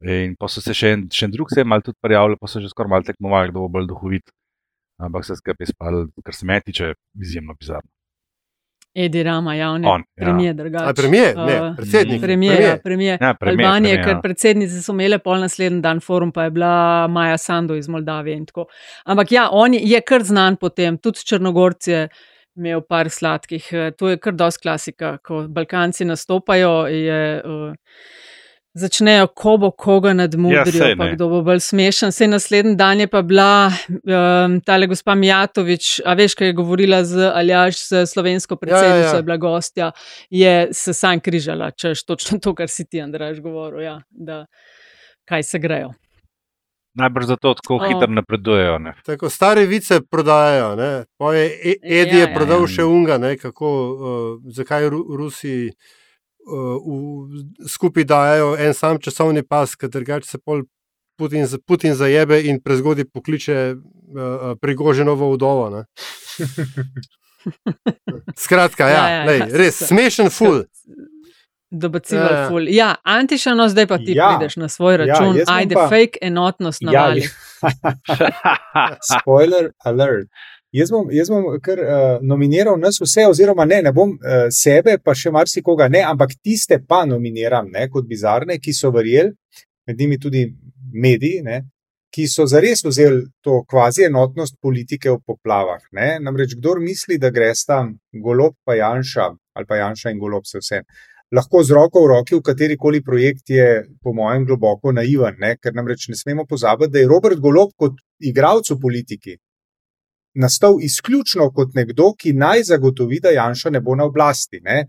In pa so se še en, še en drug se je malo tudi prijavili, pa so že skoraj malo tekmovali, kdo bo bolj duhovit. Ampak se skupaj spal, kar se meni tiče, izjemno bizarno. Edi Rama, javni On, ja. premijer, drugače. Premijer? Ne, Uh, predsednik. Premijer, Premier. ja, premijer. Ja, premier, Albanije, premier, ker ja. predsednice so imele pol naslednji dan forum, pa je bila Maja Sando iz Moldavije in tako. Ampak ja, on je- je kar znan potem, tudi Črnogorci je imel par sladkih. To je kar dosti klasika, ko Balkanci nastopajo, je. Uh, Začnejo, ko bo koga nadmudrijo, Ja, sej pa kdo bo bolj smešen. Vse naslednji dan je pa bila um, tale gospa Mijatovič, a veš, kaj je govorila z Aljaš, z slovensko predsednico, ja. je bila gostja, je se sam križala, češ točno to, kar si ti, Andraš, govoril, ja, da kaj se grejo. Najbrž zato tako O. hitro napredujejo. Ne. Tako stare vice prodajajo. Ne? Pa je E- Edi Ja, je ja, prodal ja. še unga, ne? kako, uh, zakaj Ru Rusi uh, v, skupaj dajo en sam časovni pas, ker drugače se pol Putin, za- Putin zajebe in prezgodaj pokliče uh, Prigoženovo vdovo. ne. Skratka, ja, Ja, ja, lej, ja, res smešen ful. Dobacival Ja, ja. ja. ful. Ja, Antišano, zdaj pa ti Ja. ja. prideš na svoj Ja, račun, bom ajde, pa- fake enotnost Ja, navali. Spoiler alert. Jaz bom, jaz bom kar uh, nominiral nas vse, oziroma ne, ne bom uh, sebe, pa še marsikoga ne, ampak tiste pa nominiram ne, kot bizarne, ki so verjeli, med njimi tudi mediji, ne, ki so zares vzeli to kvazi enotnost politike v poplavah. Ne. Namreč, kdo misli, da gre sta golob pa Janša ali pa Janša in golob, se vse. Lahko z roko v roki v katerikoli projekt je, po mojem, globoko naiven, ne? ker namreč ne smemo pozabiti, da je Robert Golob kot igralec v politiki nastal izključno kot nekdo, ki naj zagotovi, da Janša ne bo na oblasti. Ne?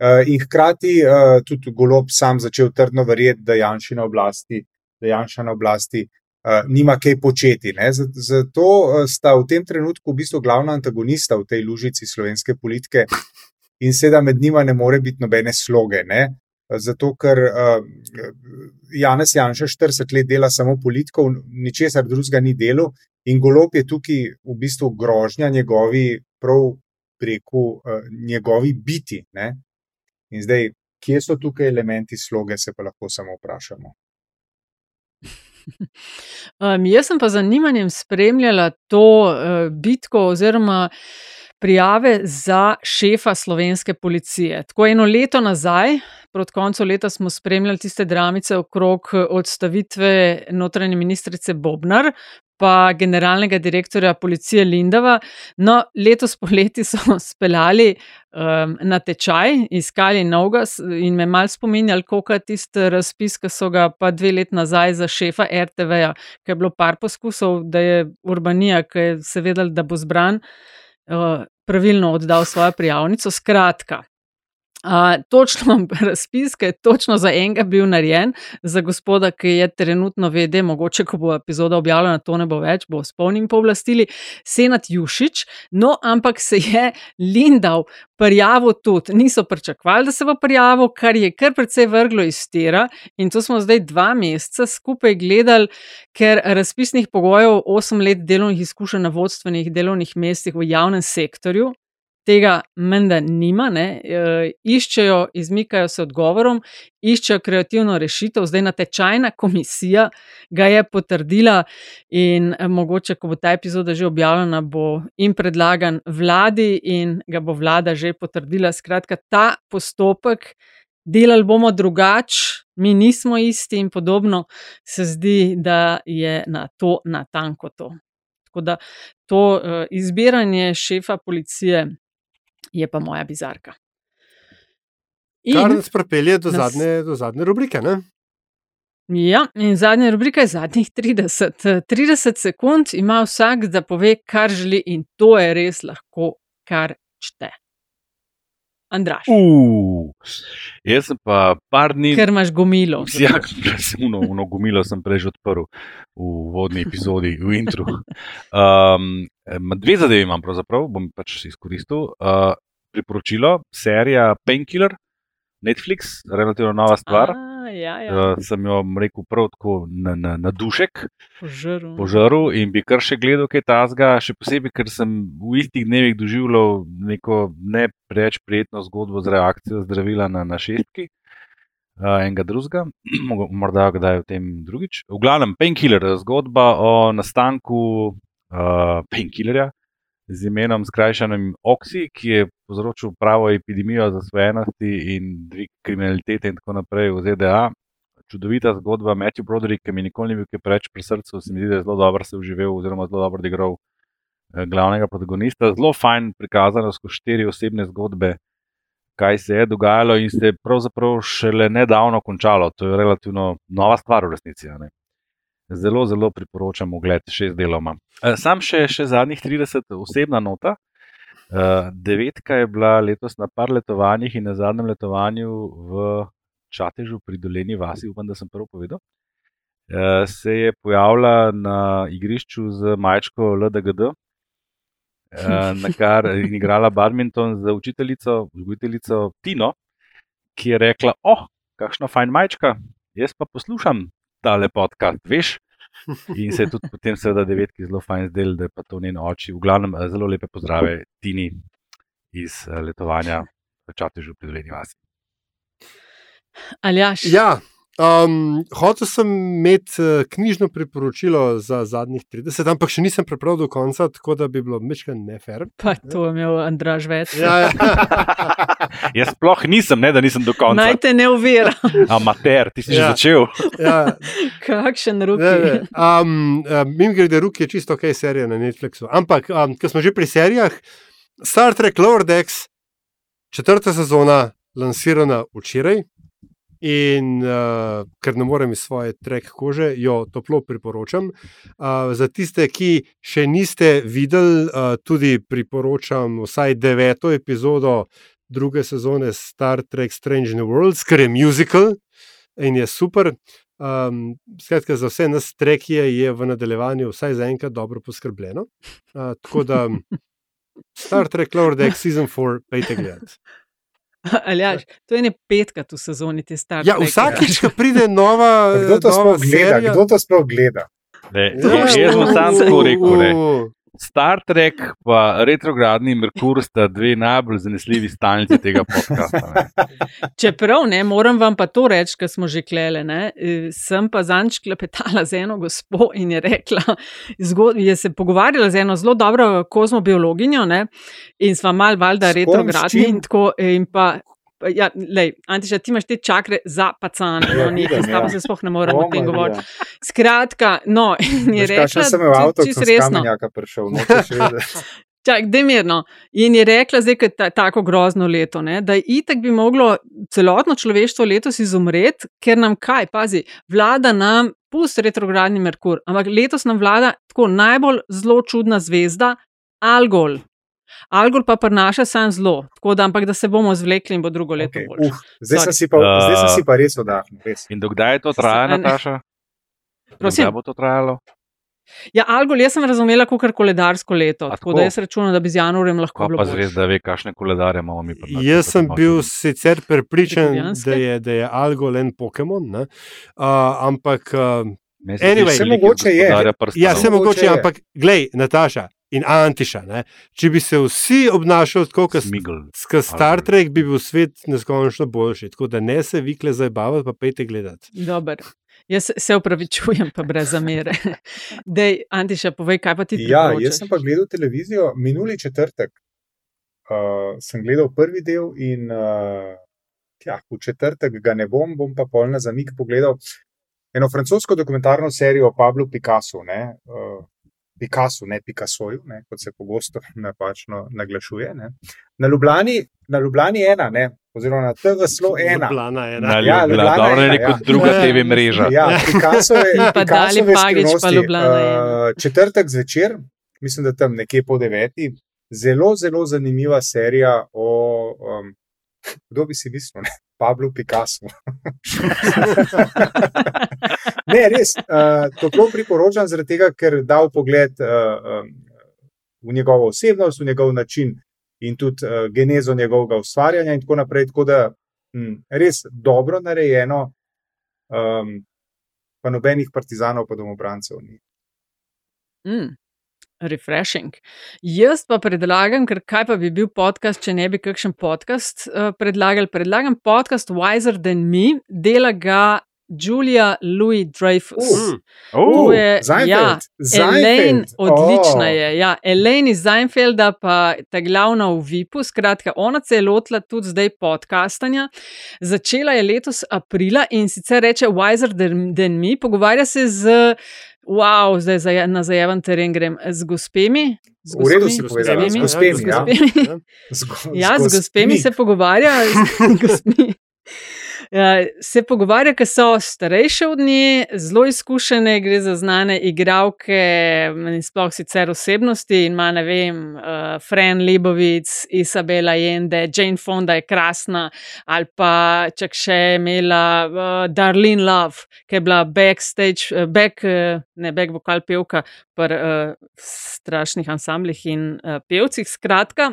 Uh, in hkrati uh, tudi golob sam začel trdno verjeti, da Janša na oblasti, da Janša na oblasti uh, nima kaj početi. Ne? Zato sta v tem trenutku v bistvu glavna antagonista v tej lužici slovenske politike in seveda med njima ne more biti nobene sloge. Ne? Zato, ker uh, Janez Janša 40 let dela samo politiko, ničesar drugega ni delo, in golob je tukaj v bistvu grožnja njegovi, prav preko uh, njegovi biti. Ne? In zdaj, kje so tukaj elementi sloge, se pa lahko samo vprašamo. Um, jaz sem pa z zanimanjem spremljala to uh, bitko oziroma prijave za šefa slovenske policije. Tako eno leto nazaj, proti koncu leta, smo spremljali tiste dramice okrog odstavitve notranje ministrice Bobnar. Pa generalnega direktorja policije Lindava. No, letos poleti so speljali um, na tečaj, iskali novega in me mal spominjali, koliko je tisti razpis, ki so ga pa dve leti nazaj za šefa RTV-ja, ker je bilo par poskusov, da je Urbanija, ki je se vedel, da bo zbran. Uh, pravilno oddal svojo prijavnico. Skratka, Uh, točno razpis, ki je točno za enega bil narejen, za gospoda, ki je trenutno vede, mogoče, ko bo epizoda objavljena, to ne bo več, bo s polnim povlastili, Senat Jušič, no, ampak se je Lindav prijavil tudi, niso pričakovali, da se bo prijavil, kar je kar precej vrglo iz tera in to smo zdaj dva meseca skupaj gledali, ker razpisnih pogojev, osem let delovnih izkušenj na vodstvenih delovnih mestih v javnem sektorju, tega menda nima, ne, e, iščejo, izmikajo se odgovorom, iščejo kreativno rešitev. Zdaj, natečajna komisija ga je potrdila, in e, mogoče, ko bo ta epizoda že objavljena, bo jim predlagan vladi in ga bo vlada že potrdila. Skratka, ta postopek. Delali bomo drugače, mi nismo isti, in podobno se zdi, da je na to natanko to. Tako da to uh, izbiranje šefa policije je pa moja bizarka. In Kar nas pripelje do, nas... zadnje, do zadnje rubrike. Ne? Ja, in zadnja rubrika je zadnjih 30. 30 sekund ima vsak, da pove, kar želi, in to je res lahko, kar čte. Andraš. Uh, jaz sem pa par dni. Ker imaš gomilo. Ja, sem uno, uno gomilo sem prej odprl v vodni epizodi, v intru. Um, dve zadevi imam, pravzaprav bom pač izkoristil. Uh, priporočilo, serija Painkiller, Netflix, relativno nova stvar. A ja, ja. Uh, sem jo rekel prav tako na, na, na dušek, požaru. požaru in bi kar še gledal kaj tasga, še posebej, ker sem v istih dnevih doživljal neko ne preveč prijetno zgodbo z reakcijo zdravila na, na šestki. Uh, enega drugega, morda kdaj v tem drugič. V glavnem, painkiller, zgodba o nastanku uh, painkillerja, z imenom skrajšanem Oxy, ki je povzročil pravo epidemijo zasvojenosti in dvig kriminalitete in tako naprej v ZDA. Čudovita zgodba Matthew Broderick, ki mi nikoli ni bil preveč pri srcu, se mi zdi, da je zelo dobro se uživel oziroma zelo dobro odigral eh, glavnega protagonista. Zelo fajn prikazano skozi štiri osebne zgodbe, kaj se je dogajalo in se je pravzaprav šele nedavno končalo. To je relativno nova stvar v resnici. Ne? Zelo, zelo priporočam ogled šest deloma. Eh, sam še, še zadnjih 30, osebna nota. Eh, devetka je bila letos na par letovanjih in na zadnjem letovanju v Čatežu pri Doleni vasi, upam, da sem prvo povedal. Eh, se je pojavila na igrišču z majčko LDGD, na kar je igrala badminton z učiteljico, vzgojiteljico Tino, ki je rekla: Oh, kakšna fajn majčka, jaz pa poslušam tale podcast, veš. In se je tudi potem, seveda, devetki zelo fajn zdel, da je pa to njen oči. V glavnem, eh, zelo lepe pozdrave Tini iz eh, letovanja v Čatežu pri Doleni Vasi. Aljaš. Ja, Um, hotel sem imeti uh, knjižno priporočilo za zadnjih 30, ampak še nisem prebral do konca, tako da bi bilo mečkaj nefer. Pa to je imel Andraž več. Ja, ja. Jaz sploh nisem, ne, da nisem do konca. Naj te ne uvira. Amater, ti si ja. že začel. ja. Kakšen rok. Um, um, Mim gre, da rok je čisto ok, serija na Netflixu. Ampak, um, ko smo že pri serijah, Star Trek Lower Decks, četrta sezona, lansirana včeraj In uh, ker ne morem iz svoje trek kože, jo toplo priporočam. Uh, za tiste, ki še niste videli, uh, tudi priporočam vsaj deveto epizodo druge sezone Star Trek Strange New Worlds, ker je musical in je super. Um, skratka, za vse nas trekije je v nadaljevanju vsaj za enkrat dobro poskrbljeno. Uh, tako da Star Trek Lower Deck Season 4, pejte gledati. Aljaš, to je ne petkrat v sezoni te stare. Ja, vsakič, ko pride nova, Kdo to sploh gleda? Kdo to sploh gleda? Ne, Ja, jaz bom sam tako rekel. Ne. Star Trek in retrogradni Merkur sta dve najbolj zanesljivi stalnici tega podcasta. Ne. Čeprav ne, moram vam pa to reči, ker smo že klele. Ne? Eh, Sem pa zanč klepetala z eno gospo in je rekla, je se pogovarjala z eno zelo dobro kozmobiologinjo ne? in sva mal valjda retrogradni in tako. In pa, pa ja, lej, Antiša, ti imaš te čakre za pacane, Ja, no, nekaj, s tabo ja. se sploh ne moremo O, tem govoriti. Skratka, no, in je Veš, rekla, sem v avtu, čisto resno. prišel. vedeti. Čak, demirno. In je rekla, zdaj, ker je ta, tako grozno leto, ne, da itek bi moglo celotno človeštvo letos izumreti, ker nam kaj, pazi, vlada nam, pust retrogradni Merkur, ampak letos nam vlada tako najbolj zelo čudna zvezda, Algol. Algol pa prinaša sam zlo, tako da, ampak da se bomo zvlekli in bo drugo leto okay, boljše. uh, zdaj, sem si pa, zdaj sem si pa res oddahnil. Res. In dokdaj je to trajalo, Se- Nataša? Prosim? Kdaj bo to trajalo? Ja, Algol jaz sem razumela kot koledarsko leto, A tako tako? da jaz računam, da bi z januarjem lahko pa boljše. zvezda ve, kakšne koledarje imamo mi. nas, Jaz sem bil malo- sicer prepričan, da je, da je Algol en Pokémon, ne? uh, ampak uh, se Anyway. veliki mogoče je. Ja, vse mogoče mogoče, je. ampak glej, Nataša in Antiša, ne, če bi se vsi obnašali tako, kot. Sk Star Trek, bi bil svet neskončno boljši. Tako da ne se vikle zabavati, pa pejte gledati. Dober. Jaz se- se upravičujem, pa brez zamere. Dej, Antiša, povej, kaj pa ti Ja, priporočaš? jaz sem pa gledal televizijo minuli četrtek. Uh, sem gledal prvi del in uh, ja, v četrtek ga ne bom, bom pa pol na zamik pogledal eno francosko dokumentarno serijo o Pablu Picassu. Ne, uh, Picassu, ne Picassoju, ne, kot se pogosto napačno naglašuje. Ne. Na Ljubljani, na Ljubljani ena, ne, oziroma na TV slo ena. Ljubljana ena. Na Ja, Ljubljana, Ljubljana dobro, ena, kot ja. druga Ja. TV mreža. Ja, Picassove, Pa Dali Picassove Pagić pa. Ljubljana je Uh, četrtek zvečer, mislim, da tam nekje po deveti, zelo, zelo zanimiva serija o, um, kdo bi si mislil, ne? Pablu Picassu. Ne, res, uh, toplo priporočam, tega, ker da v pogled uh, um, v njegovo osebnost, v njegov način in tudi uh, genezo njegovega ustvarjanja in tako naprej. Tako da hm, res dobro narejeno, um, pa nobenih partizanov, pa domobrancev ni. Mm. Refreshing. Jaz pa predlagam, ker kaj pa bi bil podcast, če ne bi kakšen podcast uh, predlagal. Predlagam podcast Wiser Than Me, dela ga Julia Louis Dreyfus. Uh, Oh, To je, ja, Seinfeld, Elaine, Seinfeld. odlična Oh. je. Ja, Elaine iz Seinfelda, pa ta glavna v VIP-u. Skratka, ona se je lotila tudi zdaj podcastanja. Začela je letos aprila in sicer reče Wiser than, than me, pogovarja se z, wow, zdaj zaje, na zajeven teren grem, z gospemi. Z V redu gospemi, si z povedala, gospemi, z gospemi, z ja. gospemi. Z go- Ja, z gospemi se pogovarja. z gospmi. Ja, se pogovarja, ker so starejše od nje, zelo izkušene, gre za znane igralke, sploh sicer osebnosti. In ima, ne vem, uh, Fran Lebovic, Isabela Jende, Jane Fonda je krasna, ali pa čak še imela uh, Darlene Love, ki je bila backstage, uh, back, uh, ne back vokal pevka pri uh, strašnih ansamblih in uh, pevcih. Skratka,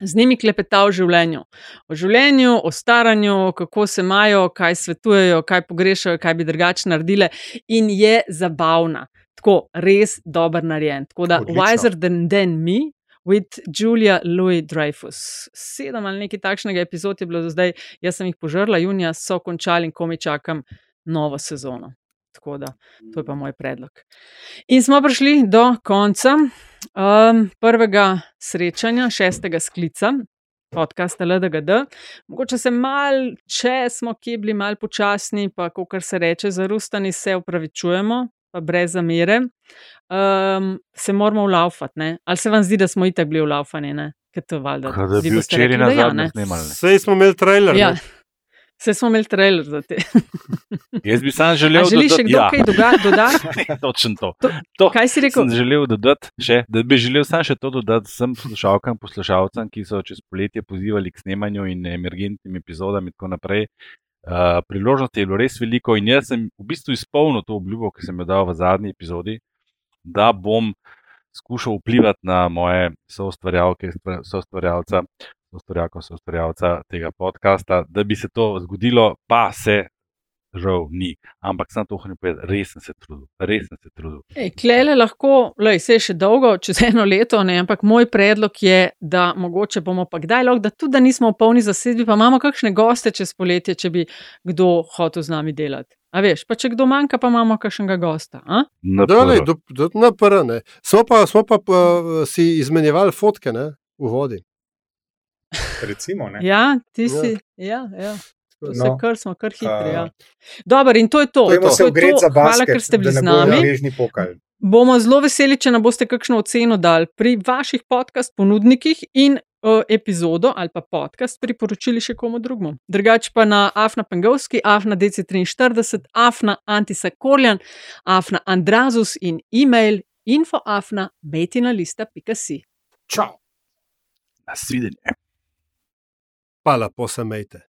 z njimi klepeta o življenju. O življenju, o staranju, kako se imajo, kaj svetujejo, kaj pogrešajo, kaj bi drugače naredile, in je zabavna. Tako, res dober narejen. Tako da, Odlično. Wiser than, than me. With Julia Louis Dreyfus. Sedem ali nekaj takšnega epizod je bilo do zdaj, jaz sem jih požrla, junija so končali in komi čakam novo sezono. Tako da, to je pa moj predlog. In smo prišli do konca um, prvega srečanja, šestega sklica podcasta LDGD. Mogoče se mal, če smo kje bili mal počasni, pa kar se reče, zarustani, se upravičujemo, pa brez zamere. Um, se moramo vlaufati, ne? ali se vam zdi, da smo itak bili vlaufani, ne? Ker to valjda. Kot da bi včeraj da ja, snemali. Sej smo imeli trailer. Ja. ne? Se smo imeli trailer za te. Jaz bi sam želel, da želiš še kdo ja. kaj dodati? Točno to. to. to. Kaj si rekel? Sem želel dodati še, da bi želel sam še to dodati vsem poslušalkam, poslušalcem, ki so čez poletje pozivali k snemanju in emergentnim epizodam in tako naprej. Uh, priložnosti je bilo res veliko in jaz sem v bistvu izpolnil to obljubo, ki sem jo dal v zadnji epizodi, da bom skušal vplivati na moje soustvarjalke, soustvarjalca, soustvarjalko, soustvarjalca tega podcasta, da bi se to zgodilo, pa se žal ni. Ampak sem to hotel povedati, res sem se trudil, res sem se trudil. Ej, klele lahko, lej, se je še dolgo, čez eno leto, ne, ampak moj predlog je, da mogoče bomo pa kdaj lahko, da tudi da nismo v polni zasedbi, pa imamo kakšne goste čez poletje, če bi kdo hotel z nami delati. A veš, pa če kdo manjka, pa imamo kakšnega gosta. Dale, do, do, na prve. Smo pa, smo pa uh, si izmenjevali fotke ne, v vodi. Recimo, ne. Ja, ti si. Ja, ja. To No. se kar smo, kar hitri. A, Ja. Dobro, in to je to. To je ogreti to. za Hvala, basket, ker ste bili z nami. Bomo zelo veseli, če nam boste kakšno oceno dali pri vaših podcast ponudnikih in uh, epizodo ali pa podcast priporočili še komu drugemu. Drugač pa na Afna Pengovski, Afna DC43, Afna Antisakorjan, Afna Andrazus in e-mail infoafna metinalista.si. Čau! Nasvidenje. Pa lepo se mejte.